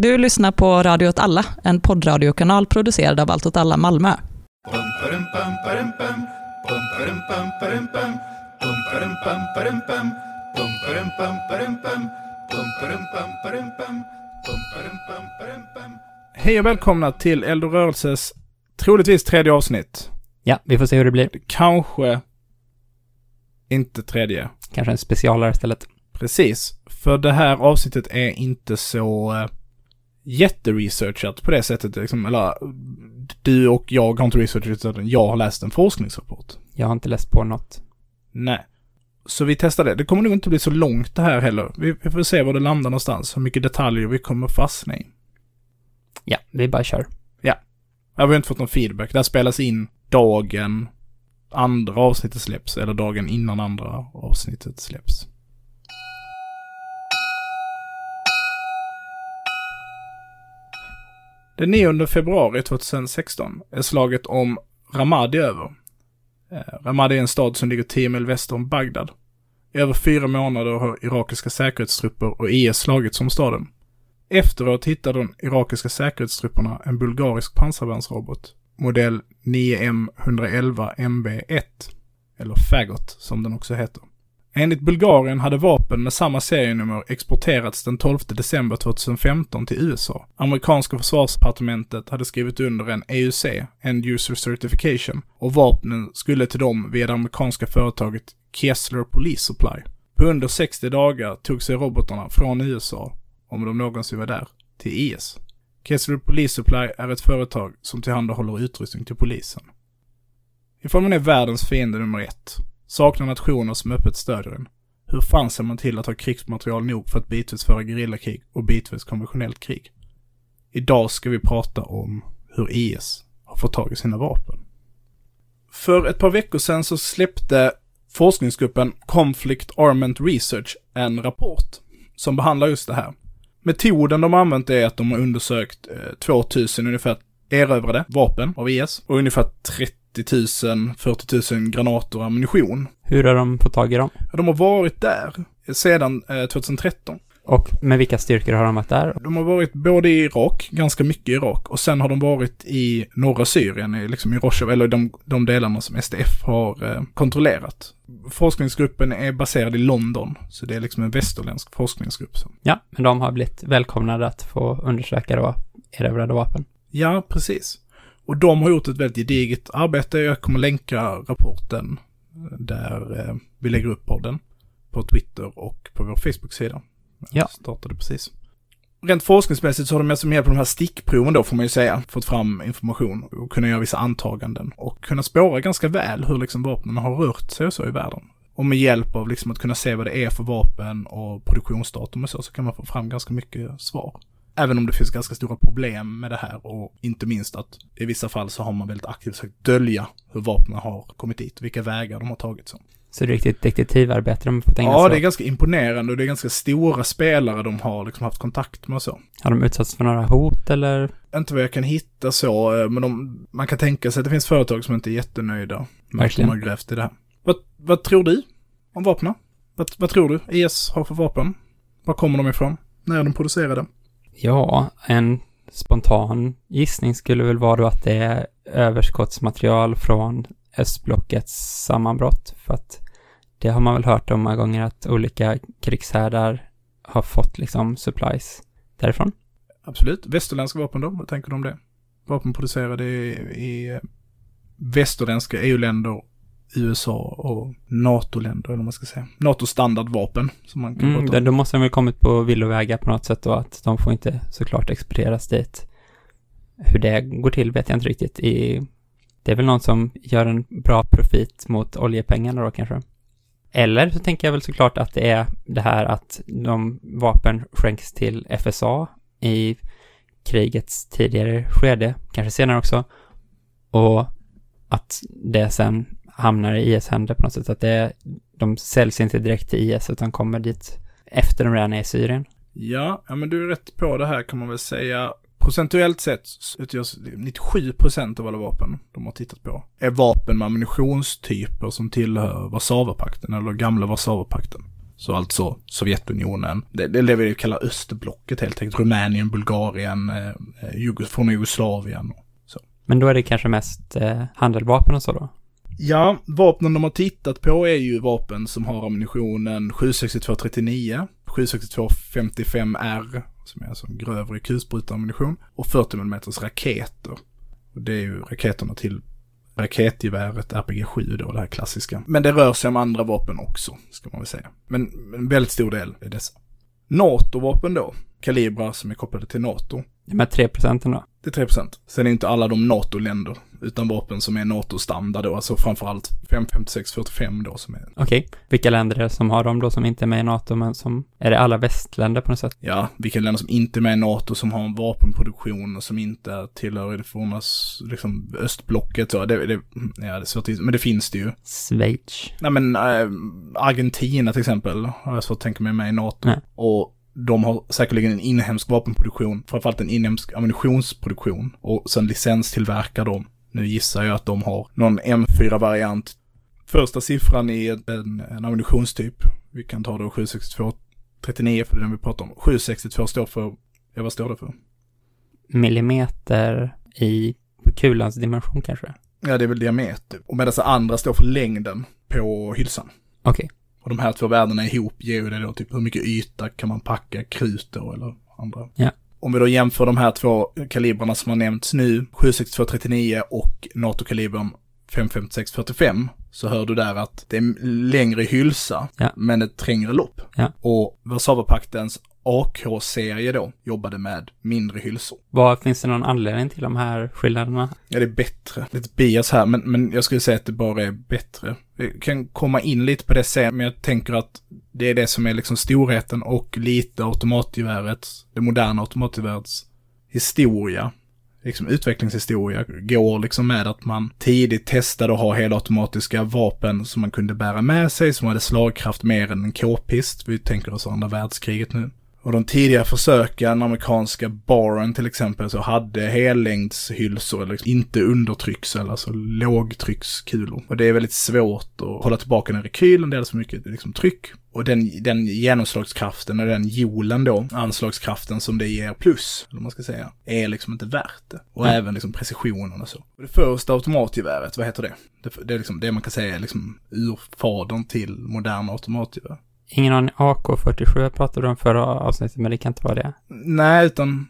Du lyssnar på Radio åt alla, en poddradiokanal producerad av Allt åt alla Malmö. Hej och välkomna till Eld och rörelses troligtvis tredje avsnitt. Ja, vi får se hur det blir. Kanske inte tredje. Kanske en specialare istället. Precis. För det här avsnittet är inte så uh, jätteresearchat på det sättet. Liksom, eller, du och jag har inte researchat utan jag har läst en forskningsrapport. Jag har inte läst på något. Nej. Så vi testar det. Det kommer nog inte bli så långt det här heller. Vi, vi får se var det landar någonstans. Hur mycket detaljer vi kommer fastna i. Ja, vi bara kör. Ja. Jag har inte fått någon feedback. Det här spelas in dagen andra avsnittet släpps. Eller dagen innan andra avsnittet släpps. Den 9 februari 2016 är slaget om Ramadi över. Eh, Ramadi är en stad som ligger 10 mil väster om Bagdad. I över fyra månader har irakiska säkerhetstrupper och IS slagits om staden. Efteråt hittade de irakiska säkerhetstrupperna en bulgarisk pansarvärnsrobot, modell 9M111 MB1, eller Fagot som den också heter. Enligt Bulgarien hade vapen med samma serienummer exporterats den 12 december 2015 till USA. Amerikanska försvarsdepartementet hade skrivit under en EUC, End User Certification, och vapnen skulle till dem via det amerikanska företaget Kessler Police Supply. På under 60 dagar tog sig robotarna från USA, om de någonsin var där, till IS. Kessler Police Supply är ett företag som tillhandahåller utrustning till polisen. Ifall man är världens fiende nummer ett, saknar nationer som öppet stödjer den, hur fan ser man till att ha krigsmaterial nog för att bitvis föra gerillakrig och bitvis konventionellt krig? Idag ska vi prata om hur IS har fått tag i sina vapen. För ett par veckor sedan så släppte forskningsgruppen Conflict Armament Research en rapport som behandlar just det här. Metoden de har använt är att de har undersökt eh, 2000 ungefär erövrade vapen av IS och ungefär 30 000, 40 000 granater och ammunition. Hur har de fått tag i dem? De har varit där sedan eh, 2013. Och med vilka styrkor har de varit där? De har varit både i Irak, ganska mycket i Irak, och sen har de varit i norra Syrien, liksom i Rojava, eller de, de delarna som SDF har eh, kontrollerat. Forskningsgruppen är baserad i London, så det är liksom en västerländsk forskningsgrupp. Ja, men de har blivit välkomnade att få undersöka då erövrade vapen. Ja, precis. Och de har gjort ett väldigt gediget arbete. Jag kommer länka rapporten där eh, vi lägger upp podden på Twitter och på vår Facebook-sida. Ja. Startade precis. Rent forskningsmässigt så har de med hjälp av de här stickproven då får man ju säga, fått fram information och kunna göra vissa antaganden och kunna spåra ganska väl hur liksom vapnen har rört sig och så i världen. Och med hjälp av liksom att kunna se vad det är för vapen och produktionsdatum och så, så kan man få fram ganska mycket svar. Även om det finns ganska stora problem med det här och inte minst att i vissa fall så har man väldigt aktivt försökt dölja hur vapnen har kommit dit, vilka vägar de har tagit. Så, så det är riktigt detektivarbete de har fått ägna Ja, sig det är ganska imponerande och det är ganska stora spelare de har liksom haft kontakt med och så. Har de utsatts för några hot eller? Inte vad jag kan hitta så, eh, men de, man kan tänka sig att det finns företag som inte är jättenöjda med att de har grävt i det här. Vad, vad tror du om vapnen? Vad, vad tror du IS har för vapen? Var kommer de ifrån? När är de producerade? Ja, en spontan gissning skulle väl vara då att det är överskottsmaterial från östblockets sammanbrott. För att det har man väl hört om många gånger att olika krigshärdar har fått liksom supplies därifrån. Absolut. Västerländska vapen då? Vad tänker du om det? Vapen producerade i, i eh, västerländska EU-länder, USA och NATO-länder, eller vad man ska säga. NATO-standardvapen, som man kan Mm, prata om. då måste de väl kommit på villovägar på något sätt då, att de får inte såklart exporteras dit. Hur det går till vet jag inte riktigt. I, det är väl någon som gör en bra profit mot oljepengarna då kanske. Eller så tänker jag väl såklart att det är det här att de vapen skänks till FSA i krigets tidigare skede, kanske senare också, och att det sen hamnar i IS händer på något sätt, att det, de säljs inte direkt till IS utan kommer dit efter de redan är i Syrien. Ja, ja, men du är rätt på det här kan man väl säga. Procentuellt sett utgörs 97% av alla vapen de har tittat på är vapen med ammunitionstyper som tillhör Warszawapakten eller gamla Warszawapakten. Så alltså Sovjetunionen, det, det är det vi kallar östblocket helt enkelt. Rumänien, Bulgarien, eh, Jugos, från Jugoslavien. Så. Men då är det kanske mest eh, handeldvapen och så då? Ja, vapnen de har tittat på är ju vapen som har ammunitionen 76239, 76255R, som är alltså en grövre kulsprutammunition, och 40 mm raketer. Och det är ju raketerna till raketgeväret RPG-7 då, det här klassiska. Men det rör sig om andra vapen också, ska man väl säga. Men en väldigt stor del är dessa. NATO-vapen då, kalibrar som är kopplade till NATO. De här 3 procenten då? Det är 3 procent. Sen är inte alla de NATO-länder utan vapen som är NATO-standard då, alltså framförallt 55645 då som är... Okej, okay. vilka länder är det som har dem då som inte är med i NATO men som, är det alla västländer på något sätt? Ja, vilka länder som inte är med i NATO som har en vapenproduktion och som inte tillhör det forna liksom östblocket så, det, det, ja det är svårt men det finns det ju. Schweiz? Nej men äh, Argentina till exempel har jag svårt att tänka mig med i NATO. Nej. Och de har säkerligen en inhemsk vapenproduktion, framförallt en inhemsk ammunitionsproduktion och sen licenstillverkar de nu gissar jag att de har någon M4-variant. Första siffran i en, en ammunitionstyp. Vi kan ta då 762 39 för det är den vi pratar om. 762 står för, ja vad står det för? Millimeter i kulans dimension kanske? Ja, det är väl diameter. Och medan andra står för längden på hylsan. Okej. Okay. Och de här två värdena ihop ger ju det då typ hur mycket yta kan man packa krut då eller andra. Ja om vi då jämför de här två kalibrarna som har nämnts nu, 76239 och NATO-kalibern 55645, så hör du där att det är längre hylsa, ja. men ett trängre lopp. Ja. Och Warszawapaktens AK-serie då jobbade med mindre hylsor. Vad, finns det någon anledning till de här skillnaderna? Ja, det är bättre. Lite bias här, men, men jag skulle säga att det bara är bättre. Vi kan komma in lite på det sen, men jag tänker att det är det som är liksom storheten och lite automatgevärets, det moderna automatgevärets historia liksom utvecklingshistoria går liksom med att man tidigt testade att ha helautomatiska vapen som man kunde bära med sig, som hade slagkraft mer än en k-pist. Vi tänker oss andra världskriget nu. Och de tidiga försöken, amerikanska Baron till exempel, så hade hellängdshylsor, eller liksom inte undertrycksel, alltså lågtryckskulor. Och det är väldigt svårt att hålla tillbaka den rekylen, det är så mycket liksom, tryck. Och den, den genomslagskraften och den hjulen då, anslagskraften som det ger plus, eller man ska säga, är liksom inte värt det. Och mm. även liksom precisionen och så. Och det första automatgeväret, vad heter det? Det, det är liksom det man kan säga är liksom urfadern till moderna automatgevär. Ingen aning. AK47 pratade du om förra avsnittet, men det kan inte vara det. Nej, utan,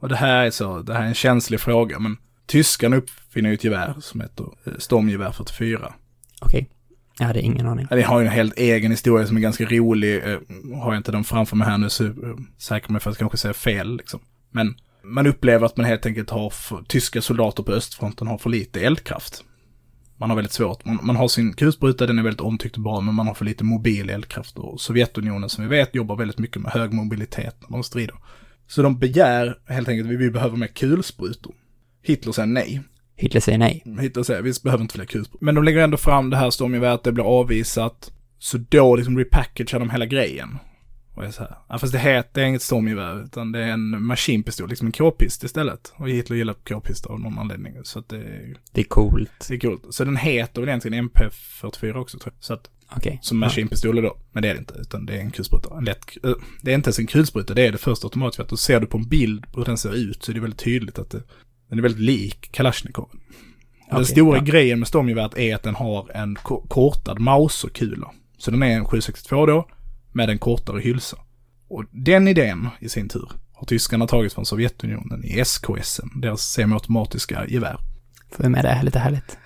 och det här är så, det här är en känslig fråga, men tyskarna uppfinner ju ett gevär som heter eh, Stormgevär 44. Okej. Okay. Jag hade ingen aning. Det har ju en helt egen historia som är ganska rolig. Eh, har jag inte den framför mig här nu så eh, säker mig för att kanske säga fel liksom. Men man upplever att man helt enkelt har, för, tyska soldater på östfronten har för lite eldkraft. Man har väldigt svårt. Man, man har sin kulspruta, den är väldigt omtyckt och bra, men man har för lite mobil eldkraft. Och Sovjetunionen, som vi vet, jobbar väldigt mycket med hög mobilitet när de strider. Så de begär helt enkelt vi behöver mer kulsprutor. Hitler säger nej. Hitler säger nej. Hitler säger vi behöver inte fler kulsprutor. Men de lägger ändå fram det här stormgeväret, det blir avvisat. Så då liksom repackagear de hela grejen. Och jag så här, ja, fast det heter inget stormgevär, utan det är en maskinpistol, liksom en k-pist istället. Och Hitler gillar k-pistar av någon anledning. Så att det är... Det är coolt. Det är coolt. Så den heter väl egentligen MP44 också tror jag. Så att, okay. Som maskinpistoler då. Men det är det inte, utan det är en kulspruta. En lätt, äh, det är inte ens en kulspruta, det är det första automatgeväret. Och ser du på en bild hur den ser ut så är det väldigt tydligt att det, den är väldigt lik Kalashnikov. Okay, den stora ja. grejen med stormgeväret är att den har en kortad Mauser-kula. Så den är en 762 då, med en kortare hylsa. Och den idén i sin tur har tyskarna tagit från Sovjetunionen i SKS, deras semiautomatiska gevär. Får vi med det, lite härligt.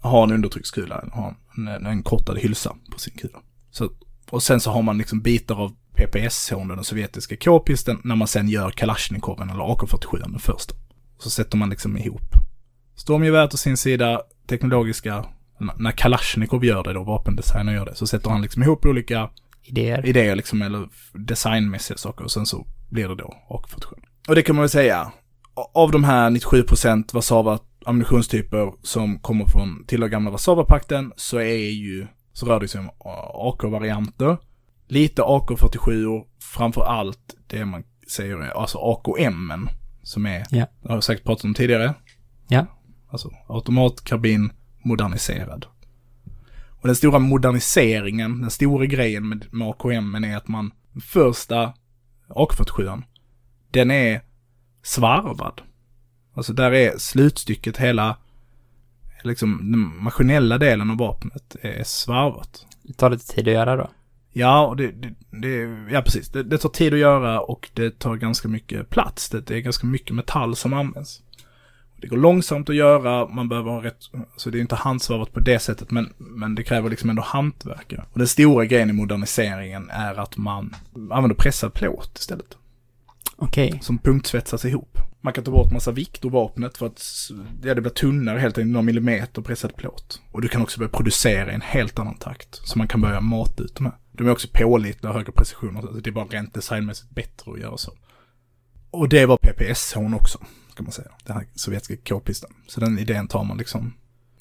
Har en undertryckskula, har en, en, en kortad hylsa på sin kula. Så, och sen så har man liksom bitar av PPSH, den sovjetiska k-pisten, när man sen gör Kalashnikoven eller AK47, den första. Så sätter man liksom ihop stormgeväret å sin sida, teknologiska, när Kalashnikov gör det då, vapendesigner gör det, så sätter han liksom ihop olika idéer. Idéer liksom, eller designmässiga saker. Och sen så blir det då AK47. Och det kan man väl säga, av de här 97% Warszawa ammunitionstyper som kommer från tillhör gamla Warszawapakten så är ju, så rör det sig om AK-varianter. Lite AK47 framför allt det man säger alltså AKM som är, ja. jag har säkert pratat om tidigare. Ja. Alltså automatkarbin moderniserad. Och den stora moderniseringen, den stora grejen med, med AKM är att man, första AK47, den är svarvad. Alltså där är slutstycket hela, liksom den maskinella delen av vapnet är svarvat. Det tar lite tid att göra då. Ja, och det, det, det ja precis. Det, det, tar tid att göra och det tar ganska mycket plats. Det, det är ganska mycket metall som används. Det går långsamt att göra, man behöver ha rätt, så alltså det är inte handsvarvat på det sättet, men, men det kräver liksom ändå hantverkare. Och den stora grejen i moderniseringen är att man använder pressad plåt istället. Okej. Okay. Som punktsvetsas ihop. Man kan ta bort massa vikt ur vapnet för att ja, det blir tunnare helt enkelt, några millimeter pressad plåt. Och du kan också börja producera i en helt annan takt. Så man kan börja mata ut de här. De är också pålitliga och högre precision. Det är bara rent designmässigt bättre att göra så. Och det var PPS hon också, kan man säga. Den här sovjetiska k-pisten. Så den idén tar man liksom.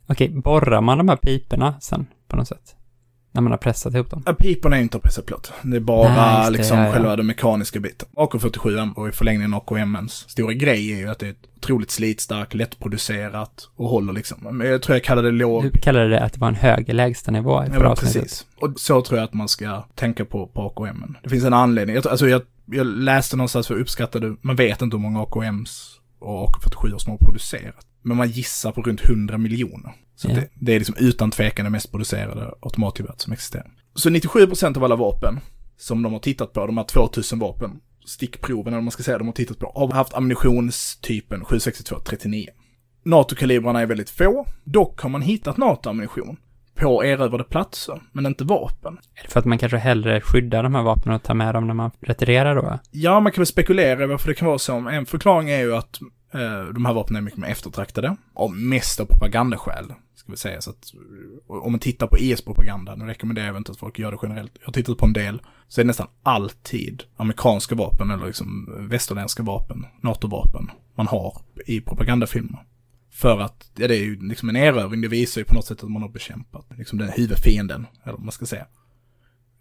Okej, borrar man de här piporna sen på något sätt? När man har pressat ihop dem? Ja, piporna är inte av pressad plåt. Det är bara Nej, liksom det, ja, ja. själva den mekaniska biten. AK47 och i förlängningen AKMs stora grej är ju att det är otroligt slitstarkt, lättproducerat och håller liksom. Jag tror jag kallade det låg... Du kallade det att det var en högre lägstanivå för ja, precis. Och så tror jag att man ska tänka på, på AKM. Det finns en anledning. Jag, alltså jag, jag läste någonstans för uppskattade, man vet inte hur många AKMs och AK47 som har producerat. Men man gissar på runt 100 miljoner. Så yeah. det, det, är liksom utan tvekan det mest producerade automatgeväret som existerar. Så 97% av alla vapen som de har tittat på, de här 2000 vapen, stickproven eller man ska säga, de har tittat på, har haft ammunitionstypen 762-39. NATO-kalibrarna är väldigt få. Dock har man hittat NATO-ammunition på erövrade platser, men inte vapen. Är det för att man kanske hellre skyddar de här vapnen och tar med dem när man retirerar då? Ja, man kan väl spekulera varför det kan vara så. En förklaring är ju att eh, de här vapnen är mycket mer eftertraktade. Och mest av propagandaskäl, ska vi säga. Så att om man tittar på IS-propaganda, nu rekommenderar jag inte att folk gör det generellt. Jag har tittat på en del, så är det nästan alltid amerikanska vapen eller liksom västerländska vapen, NATO-vapen, man har i propagandafilmer. För att, ja det är ju liksom en erövring, det visar ju på något sätt att man har bekämpat liksom den huvudfienden, eller vad man ska säga.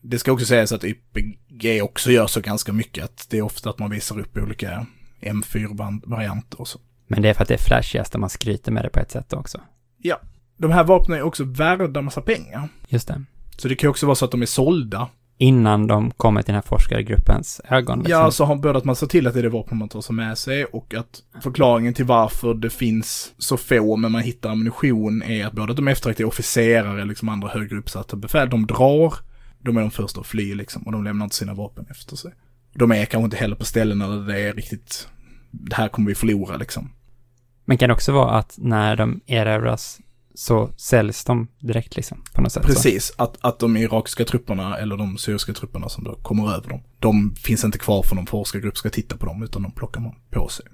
Det ska också sägas att YPG också gör så ganska mycket, att det är ofta att man visar upp olika M4-varianter och så. Men det är för att det är flashigast man skryter med det på ett sätt också. Ja. De här vapnen är också värda massa pengar. Just det. Så det kan ju också vara så att de är sålda innan de kommer till den här forskargruppens ögon. Liksom. Ja, så har både att man ser till att det är det vapen man tar sig med sig och att förklaringen till varför det finns så få men man hittar ammunition är att både att de eftertraktar officerare, liksom andra högre uppsatta befäl, de drar, de är de första att fly liksom och de lämnar inte sina vapen efter sig. De är kanske inte heller på ställen där det är riktigt, det här kommer vi förlora liksom. Men kan det också vara att när de erövras så säljs de direkt liksom, på något sätt. Precis, att, att de irakiska trupperna eller de syriska trupperna som då kommer över dem, de finns inte kvar för någon forskargrupp ska titta på dem, utan de plockar man på sig.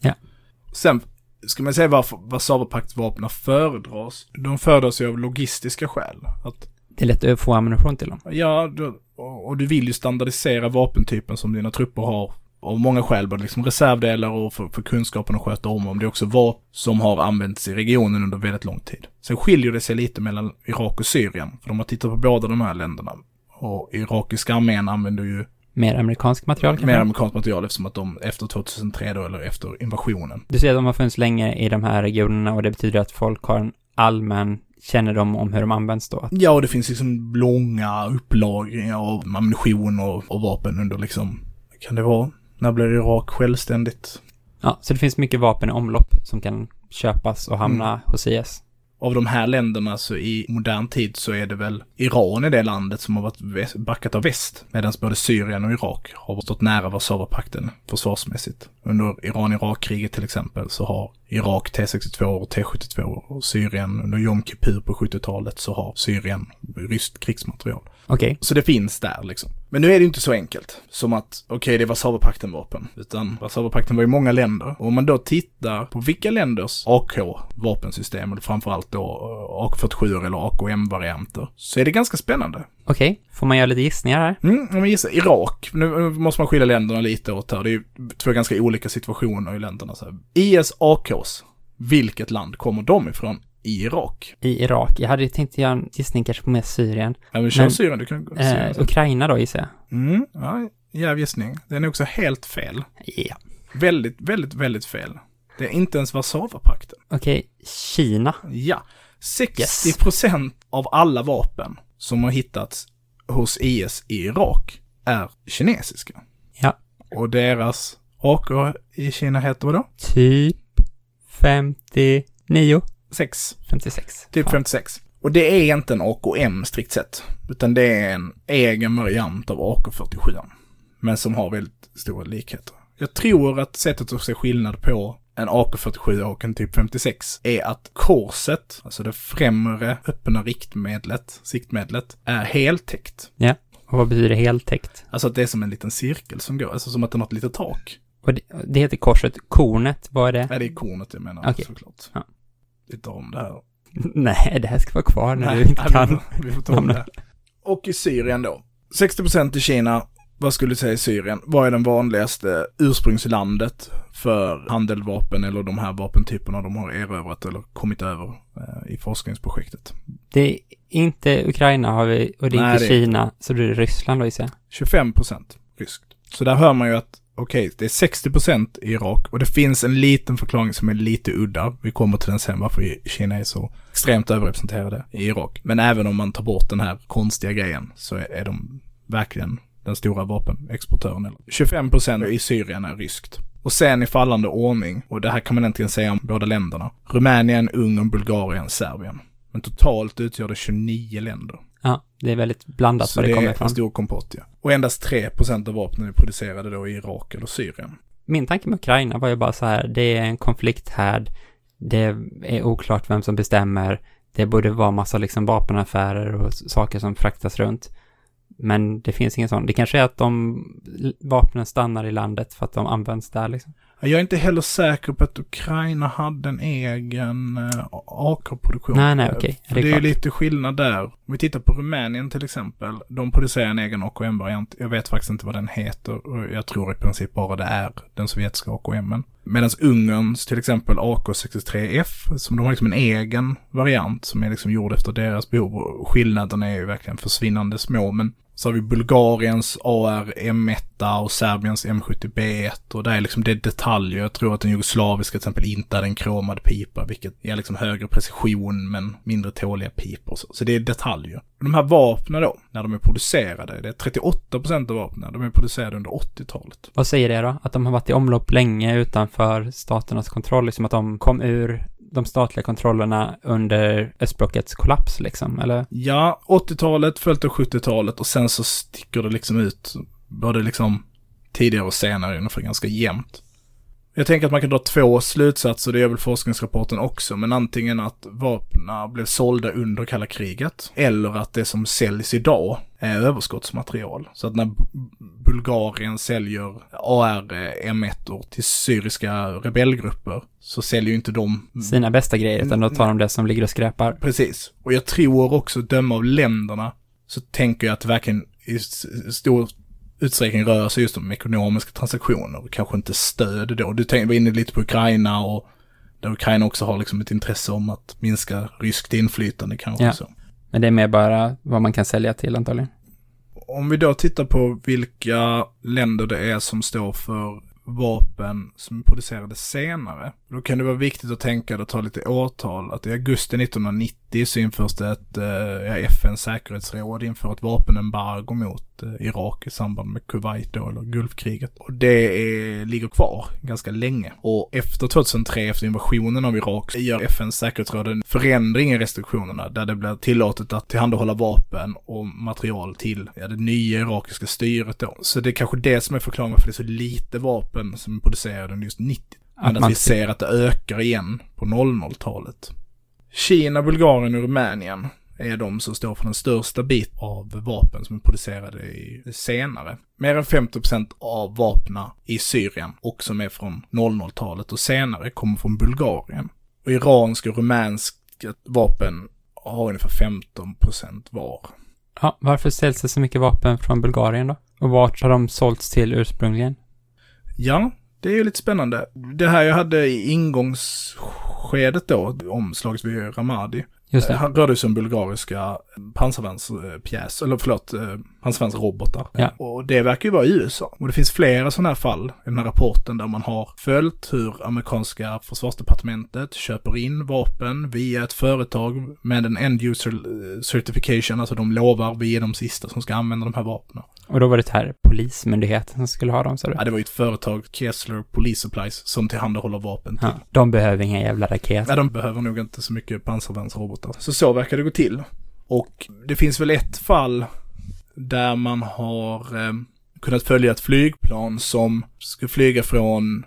Ja. Sen ska man säga varför Warszawapaktsvapnen föredras. De föredras ju av logistiska skäl. Att, det är lätt att få ammunition till dem. Ja, och du vill ju standardisera vapentypen som dina trupper har av många skäl, både liksom reservdelar och för, för kunskapen att sköta om om. Det är också vapen som har använts i regionen under väldigt lång tid. Sen skiljer det sig lite mellan Irak och Syrien, för de har tittat på båda de här länderna. Och irakiska armén använder ju Mer amerikansk material kanske? Mer amerikanskt material eftersom att de efter 2003 då, eller efter invasionen. Du säger att de har funnits länge i de här regionerna och det betyder att folk har en allmän kännedom om hur de används då? Ja, och det finns liksom långa upplagringar av ammunition och, och vapen under liksom, kan det vara när blir Irak självständigt? Ja, så det finns mycket vapen i omlopp som kan köpas och hamna mm. hos IS. Av de här länderna så i modern tid så är det väl Iran i det landet som har varit backat av väst. Medan både Syrien och Irak har stått nära Warszawapakten försvarsmässigt. Under Iran-Irak-kriget till exempel så har Irak T62 och T72 och Syrien under Jom Kippur på 70-talet så har Syrien ryskt krigsmaterial. Okej. Okay. Så det finns där liksom. Men nu är det inte så enkelt som att, okej okay, det är Warszawapakten-vapen. Utan Warszawapakten var ju många länder. Och om man då tittar på vilka länders AK-vapensystem, eller framförallt då eh, AK47 eller AKM-varianter, så är det ganska spännande. Okej, okay. får man göra lite gissningar här? Mm, om vi gissar Irak. Nu måste man skilja länderna lite åt här. Det är ju två ganska olika situationer i länderna. Så här. IS AKs, vilket land kommer de ifrån? i Irak. I Irak. Jag hade tänkt göra en gissning kanske på mer Syrien. Ja, men kör men, Syrien. Du kan eh, Ukraina då gissar jag. Mm, ja, jävla gissning. Den är också helt fel. Ja. Yeah. Väldigt, väldigt, väldigt fel. Det är inte ens Warszawapakten. Okej, okay. Kina. Ja. 60% av alla vapen som har hittats hos IS i Irak är kinesiska. Ja. Och deras AK i Kina heter vad då? Typ 59, 6. 56. Typ Ja. 56. Och det är inte en AKM strikt sett. Utan det är en egen variant av AK47. Men som har väldigt stora likheter. Jag tror att sättet att se skillnad på en AK47 och en typ 56 är att korset, alltså det främre öppna riktmedlet, siktmedlet, är heltäckt. Och vad betyder heltäckt? Alltså att det är som en liten cirkel som går, alltså som att det har något litet tak. Och det, det heter korset. Kornet, vad är det? Nej, det är kornet jag menar Okej. såklart. Ja. Lite om det här. Nej, det här ska vara kvar när Nej, du inte nej, kan. Vi får, vi får ta om det. Och i Syrien då. 60% i Kina, vad skulle du säga i Syrien? Vad är den vanligaste ursprungslandet för handeldvapen eller de här vapentyperna de har erövrat eller kommit över eh, i forskningsprojektet? Det är inte Ukraina har vi, och det är Nej, inte det Kina, så det är Ryssland då gissar jag. 25% ryskt. Så där hör man ju att okej, det är 60% i Irak och det finns en liten förklaring som är lite udda. Vi kommer till den sen varför Kina är så extremt överrepresenterade i Irak. Men även om man tar bort den här konstiga grejen så är de verkligen den stora vapenexportören. 25% i Syrien är ryskt. Och sen i fallande ordning, och det här kan man egentligen säga om båda länderna. Rumänien, Ungern, Bulgarien, Serbien. Men totalt utgör det 29 länder. Ja, det är väldigt blandat Så var det, det kommer är ifrån. en stor kompott, ja. Och endast 3% av vapnen är producerade då i Irak eller Syrien. Min tanke med Ukraina var ju bara så här, det är en konflikthärd, det är oklart vem som bestämmer, det borde vara massa liksom vapenaffärer och saker som fraktas runt. Men det finns ingen sån. Det kanske är att de vapnen stannar i landet för att de används där liksom. Jag är inte heller säker på att Ukraina hade en egen eh, AK-produktion. Nej, nej, okej. För Det är det är klart. lite skillnad där. Om vi tittar på Rumänien till exempel. De producerar en egen AKM-variant. Jag vet faktiskt inte vad den heter. Och jag tror i princip bara det är den sovjetiska AKMen. Medan Ungerns till exempel AK63F, som de har liksom en egen variant som är liksom gjord efter deras behov. Skillnaderna är ju verkligen försvinnande små. Men så har vi Bulgariens AR M1 och Serbiens M70B1 och det är liksom det är detaljer. Jag tror att den jugoslaviska till exempel inte hade en kromad pipa, vilket ger liksom högre precision men mindre tåliga pipor så. Så det är detaljer. De här vapnen då, när de är producerade, det är 38% av vapnen, de är producerade under 80-talet. Vad säger det då? Att de har varit i omlopp länge utanför staternas kontroll, liksom att de kom ur de statliga kontrollerna under östblockets kollaps liksom, eller? Ja, 80-talet följt av 70-talet och sen så sticker det liksom ut både liksom tidigare och senare ungefär ganska jämnt. Jag tänker att man kan dra två slutsatser, det gör väl forskningsrapporten också, men antingen att vapnen blev sålda under kalla kriget, eller att det som säljs idag är överskottsmaterial. Så att när Bulgarien säljer AR M1 till syriska rebellgrupper, så säljer ju inte de Sina bästa grejer, utan då tar de det som ligger och skräpar. Precis. Och jag tror också, döma av länderna, så tänker jag att det verkligen i stor utsträckning rör sig just om ekonomiska transaktioner och kanske inte stöd då. Du tänkte, var inne lite på Ukraina och där Ukraina också har liksom ett intresse om att minska ryskt inflytande kanske. Ja. Så. Men det är mer bara vad man kan sälja till antagligen. Om vi då tittar på vilka länder det är som står för vapen som producerades senare. Då kan det vara viktigt att tänka, att ta lite årtal, att i augusti 1990 så införs det ett, eh, FNs säkerhetsråd inför ett vapenembargo mot eh, Irak i samband med Kuwait då, eller Gulfkriget. Och det är, ligger kvar ganska länge. Och efter 2003, efter invasionen av Irak, gör FNs säkerhetsråd en förändring i restriktionerna där det blir tillåtet att tillhandahålla vapen och material till ja, det nya irakiska styret då. Så det är kanske det som är förklaringen för det är så lite vapen som producerade under just 90. Men Att att man- vi ser att det ökar igen på 00-talet. Kina, Bulgarien och Rumänien är de som står för den största bit av vapen som är producerade i senare. Mer än 50% av vapnen i Syrien och som är från 00-talet och senare kommer från Bulgarien. Och iranska och rumänska vapen har ungefär 15% var. Ja, varför säljs det så mycket vapen från Bulgarien då? Och vart har de sålts till ursprungligen? Ja, det är ju lite spännande. Det här jag hade i ingångsskedet då, omslaget vid Ramadi. Just det. Han rörde sig om bulgariska pansarvärnspjäs, eller förlåt, eh, pansarvärnsrobotar. Ja. Och det verkar ju vara i USA. Och det finns flera sådana här fall i den här rapporten där man har följt hur amerikanska försvarsdepartementet köper in vapen via ett företag med en end user eh, certification, alltså de lovar vi är de sista som ska använda de här vapnen. Och då var det här polismyndigheten som skulle ha dem, sa du? Ja, det var ju ett företag, Kessler Police Supplies, som tillhandahåller vapen till. Ja, de behöver inga jävla raketer. Nej, de behöver nog inte så mycket pansarvärnsrobotar. Så så verkar det gå till. Och det finns väl ett fall där man har eh, kunnat följa ett flygplan som ska flyga från,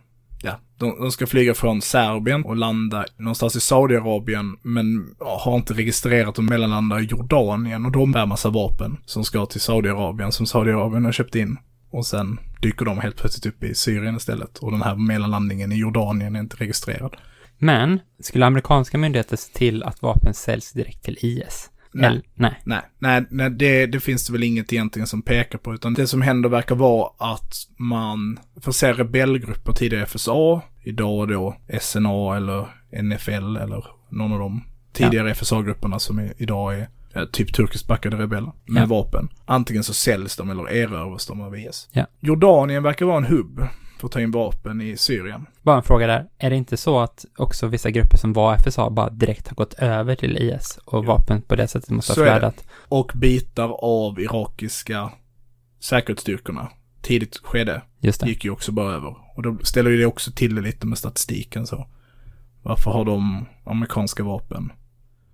de, de ska flyga från Serbien och landa någonstans i Saudiarabien, men har inte registrerat och mellanlanda i Jordanien och de bär massa vapen som ska till Saudiarabien, som Saudiarabien har köpt in. Och sen dyker de helt plötsligt upp i Syrien istället. Och den här mellanlandningen i Jordanien är inte registrerad. Men, skulle amerikanska myndigheter se till att vapen säljs direkt till IS? Nej. Nej. Nej, nej, nej det, det finns det väl inget egentligen som pekar på, utan det som händer verkar vara att man förser rebellgrupper, tidigare FSA, idag då SNA eller NFL eller någon av de tidigare FSA-grupperna som är, idag är typ turkiskt backade rebeller med Ja. vapen. Antingen så säljs de eller erövras de av IS. Ja. Jordanien verkar vara en hubb för att ta in vapen i Syrien. Bara en fråga där. Är det inte så att också vissa grupper som var FSA bara direkt har gått över till IS och vapen på det sättet måste Så ha flödat? Och bitar av irakiska säkerhetsstyrkorna tidigt skede Just det. gick ju också bara över. Och då ställer ju det också till det lite med statistiken så. Varför har de amerikanska vapen?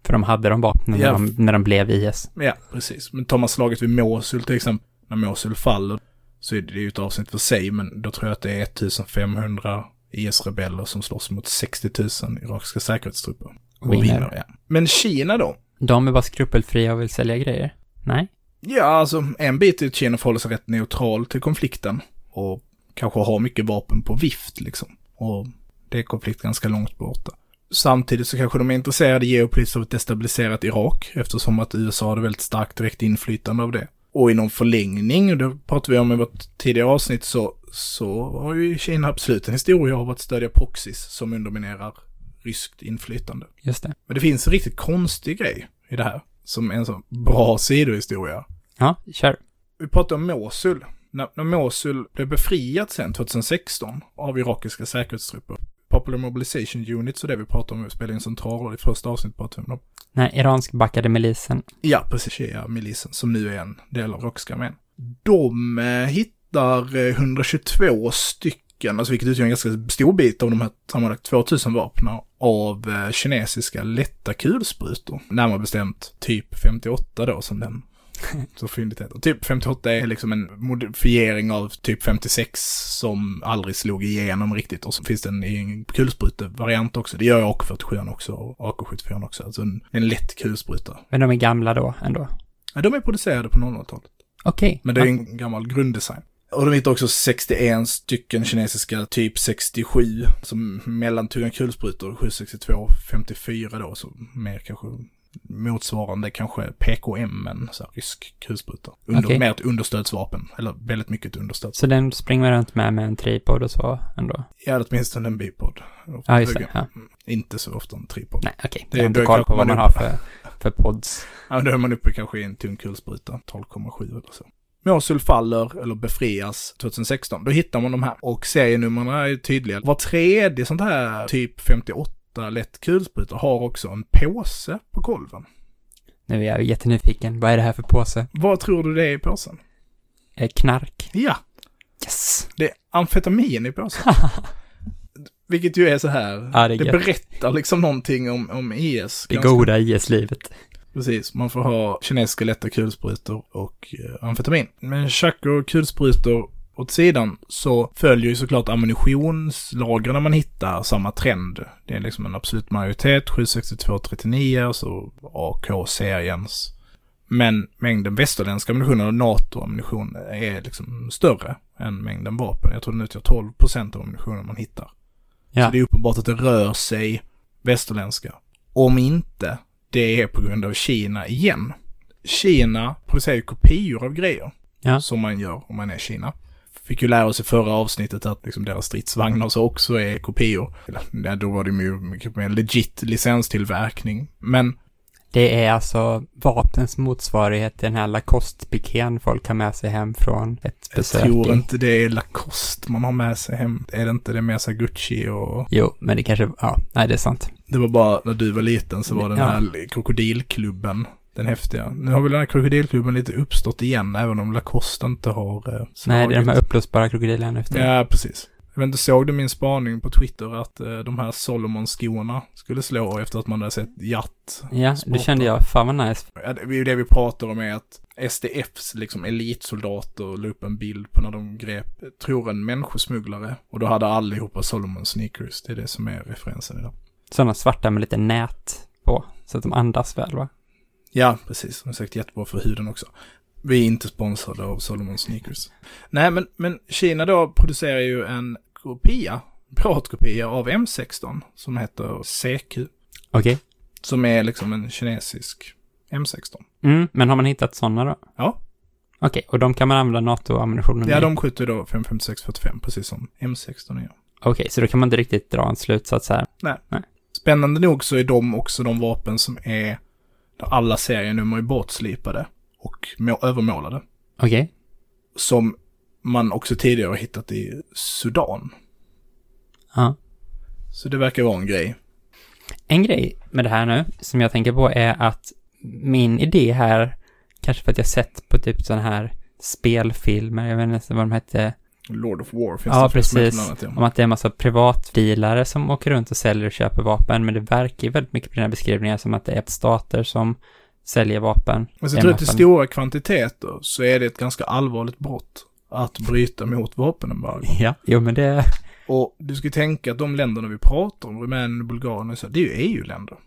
För de hade de vapnen Ja. när, de, när de blev IS. Ja, precis. Men tar man slaget vid Mosul till exempel, när Mosul faller, så är det ju ett avsnitt för sig, men då tror jag att det är 1500 IS-rebeller som slåss mot 60 000 irakiska säkerhetstrupper. Och Vinner. vinner, ja. Men Kina då? De är bara skrupelfria och vill sälja grejer? Nej? Ja, alltså en bit är att Kina förhåller sig rätt neutral till konflikten. Och kanske har mycket vapen på vift liksom. Och det är konflikt ganska långt borta. Samtidigt så kanske de är intresserade geopolitiskt av ett destabiliserat Irak eftersom att USA hade väldigt starkt direkt inflytande av det. Och i någon förlängning, och det pratade vi om i vårt tidigare avsnitt, så, så har ju Kina absolut en historia av att stödja proxys som underminerar ryskt inflytande. Just det. Men det finns en riktigt konstig grej i det här, som är en sån bra sidohistoria. Ja, kör. Vi pratar om Mosul. När, när Mosul blev befriat sen 2016 av irakiska säkerhetstrupper. Popular Mobilization Units och det vi pratar om spelar en central roll i första avsnittet pratade vi om dem. Nej, iransk backade milisen. Ja, precis. Shia-milisen som nu är en del av armén. De eh, hittar eh, 122 stycken, alltså vilket utgör en ganska stor bit av de här sammanlagt 2000 vapnen av eh, kinesiska lätta kulsprutor. Närmare bestämt typ 58 då som den så fyndigt heter. Typ 58 är liksom en modifiering av typ 56 som aldrig slog igenom riktigt. Och så finns den i en kulsprutevariant också. Det gör AK47 också och AK74 också. Alltså en, en lätt kulspruta. Men de är gamla då ändå. Ja, de är producerade på 00-talet. Okej. Men det är en gammal grunddesign. Och de hittar också 61 stycken kinesiska typ 67 som mellantunga kulsprutor, 762, 54 då, så mer kanske motsvarande kanske PKM, en rysk kulspruta. Under, Okej. Mer ett understödsvapen, eller väldigt mycket ett understöd. Så den springer runt med med en tripod och så ändå? Ja, åtminstone en bipod. Ja, just det. Ja. Inte så ofta en tripod. Nej, okej. Det- Jag har inte koll på vad man man har för, för pods. Ja, då är man uppe kanske i en tung kulspruta, 12,7 eller så. Mosul faller, eller befrias, 2016. Då hittar man de här. Och serienumren är tydliga. Var tredje sånt här typ 58 lätt kulspruta har också en påse på kolven. Nu är jag jättenyfiken. Vad är det här för påse? Vad tror du det är i påsen? Eh, knark. Ja, Yes! det är amfetamin i påsen. Vilket ju är så här. Ja, det det berättar liksom någonting om, om IS. Det Ganska- goda IS-livet. Precis, man får ha kinesiska lätta kulsprutor och eh, amfetamin. Men chack och kulsprutor åt sidan så följer ju såklart ammunitionslagren man hittar samma trend. Det är liksom en absolut majoritet, 762-39, alltså AK-seriens. Men mängden västerländska ammunition och NATO-ammunition är liksom större än mängden vapen. Jag tror den utgör 12% av ammunitionen man hittar. Ja. Så det är uppenbart att det rör sig västerländska. Om inte, det är på grund av Kina igen. Kina producerar ju kopior av grejer. Ja. Som man gör om man är Kina. Fick ju lära oss i förra avsnittet att liksom deras stridsvagnar så också är kopior. Ja, då var det ju mycket mer legit licenstillverkning. Men Det är alltså vapens motsvarighet till den här Lacoste-pikén folk har med sig hem från ett Jag besök tror i... inte det är Lacoste man har med sig hem. Är det inte det så här Gucci och... Jo, men det kanske, ja, nej det är sant. Det var bara när du var liten så var den Ja. här krokodilklubben den häftiga. Nu har väl den här krokodilklubben lite uppstått igen, även om Lacoste inte har eh, Nej, det är de här slagit. uppblåsbara krokodilerna efter. Ja, precis. Jag vet inte, såg du min spaning på Twitter att eh, de här Solomon-skorna skulle slå efter att man hade sett Jatt? Ja, Sporten. kände jag, fan vad nice. Ja, det är ju det vi pratar om är att SDFs liksom elitsoldater la upp en bild på när de grep, tror en människosmugglare. Och då hade allihopa Solomon sneakers. Det är det som är referensen idag. Sådana svarta med lite nät på, så att de andas väl va? Ja, precis. De är säkert jättebra för huden också. Vi är inte sponsrade av Solomon Sneakers. Nej, men, men Kina då producerar ju en kopia, piratkopia av M16 som heter CQ. Okej. Som är liksom en kinesisk M16. Mm, men har man hittat sådana då? Ja. Okej, och de kan man använda NATO-ammunitionen Ja, i? de skjuter då 55645 precis som M16 gör. Okej, så då kan man inte riktigt dra en slutsats här. Spännande nog så är de också de vapen som är alla serienummer är bortslipade och må- övermålade. Okej. Som man också tidigare har hittat i Sudan. Ja. Så det verkar vara en grej. En grej med det här nu, som jag tänker på är att min idé här, kanske för att jag sett på typ sådana här spelfilmer, jag vet inte vad de hette, Lord of War finns Ja, det precis. annat, ja. om att det är en massa privatbilare som åker runt och säljer och köper vapen, men det verkar ju väldigt mycket på den här beskrivningen som att det är stater som säljer vapen. Men så är tror jag vapen. stora kvantiteter så är det ett ganska allvarligt brott att bryta mot vapenembargo. Ja, jo men det, Och du ska tänka att de länderna vi pratar om, Rumänien, Bulgarien och så, det är ju EU-länder.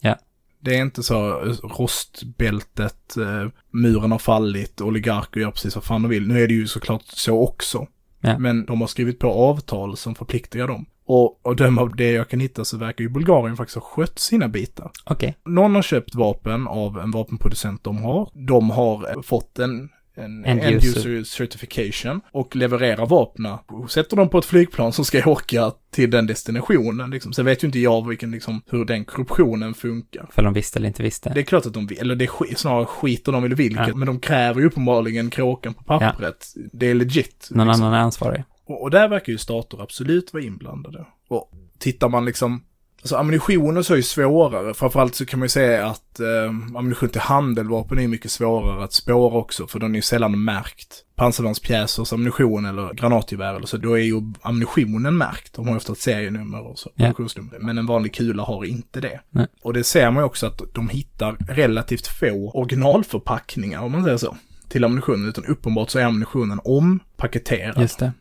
Ja. Det är inte så eh, rostbältet, eh, muren har fallit, oligarker gör precis vad fan de vill. Nu är det ju såklart så också. Ja. Men de har skrivit på avtal som förpliktigar dem. Och, och döma av det jag kan hitta så verkar ju Bulgarien faktiskt ha skött sina bitar. okej. Någon har köpt vapen av en vapenproducent de har. De har eh, fått en, en End end, user. user. certification och levererar vapnen. Sätter dem på ett flygplan som ska åka till den destinationen. Liksom. Sen vet ju inte jag vilken, liksom, hur den korruptionen funkar. För de visste eller inte visste. Det är klart att de vill, eller det är snarare skiter de i vilket, Ja. men de kräver ju uppenbarligen kråkan på pappret. Det är legit. Någon liksom. annan är ansvarig. Och, och där verkar ju stater absolut vara inblandade. Och tittar man liksom, alltså ammunition och så är ju svårare. Framförallt så kan man ju säga att eh, ammunition till handeldvapen är mycket svårare att spåra också, för den är ju sällan märkt. Pansarvärnspjäsers ammunition eller granatgevär eller så, då är ju ammunitionen märkt. De har ju ofta ett serienummer och så, ammunitionsnummer. Men en vanlig kula har inte det. Nej. Och det ser man ju också att de hittar relativt få originalförpackningar, om man säger så, till ammunitionen. Utan uppenbart så är ammunitionen ompaketerad. Just det.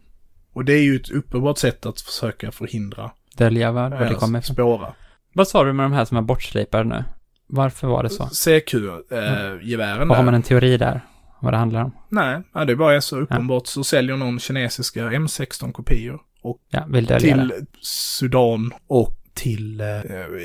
Och det är ju ett uppenbart sätt att försöka förhindra Dölja var, var det eh, kommer ifrån. spåra. Vad sa du med de här som är bortslipade nu? Varför var det så? CQ-gevären Och har man en teori där? Vad det handlar om? Nej, ja, det är bara så uppenbart så säljer någon kinesiska M16-kopior. Och Ja, dölja det. till Sudan och till eh,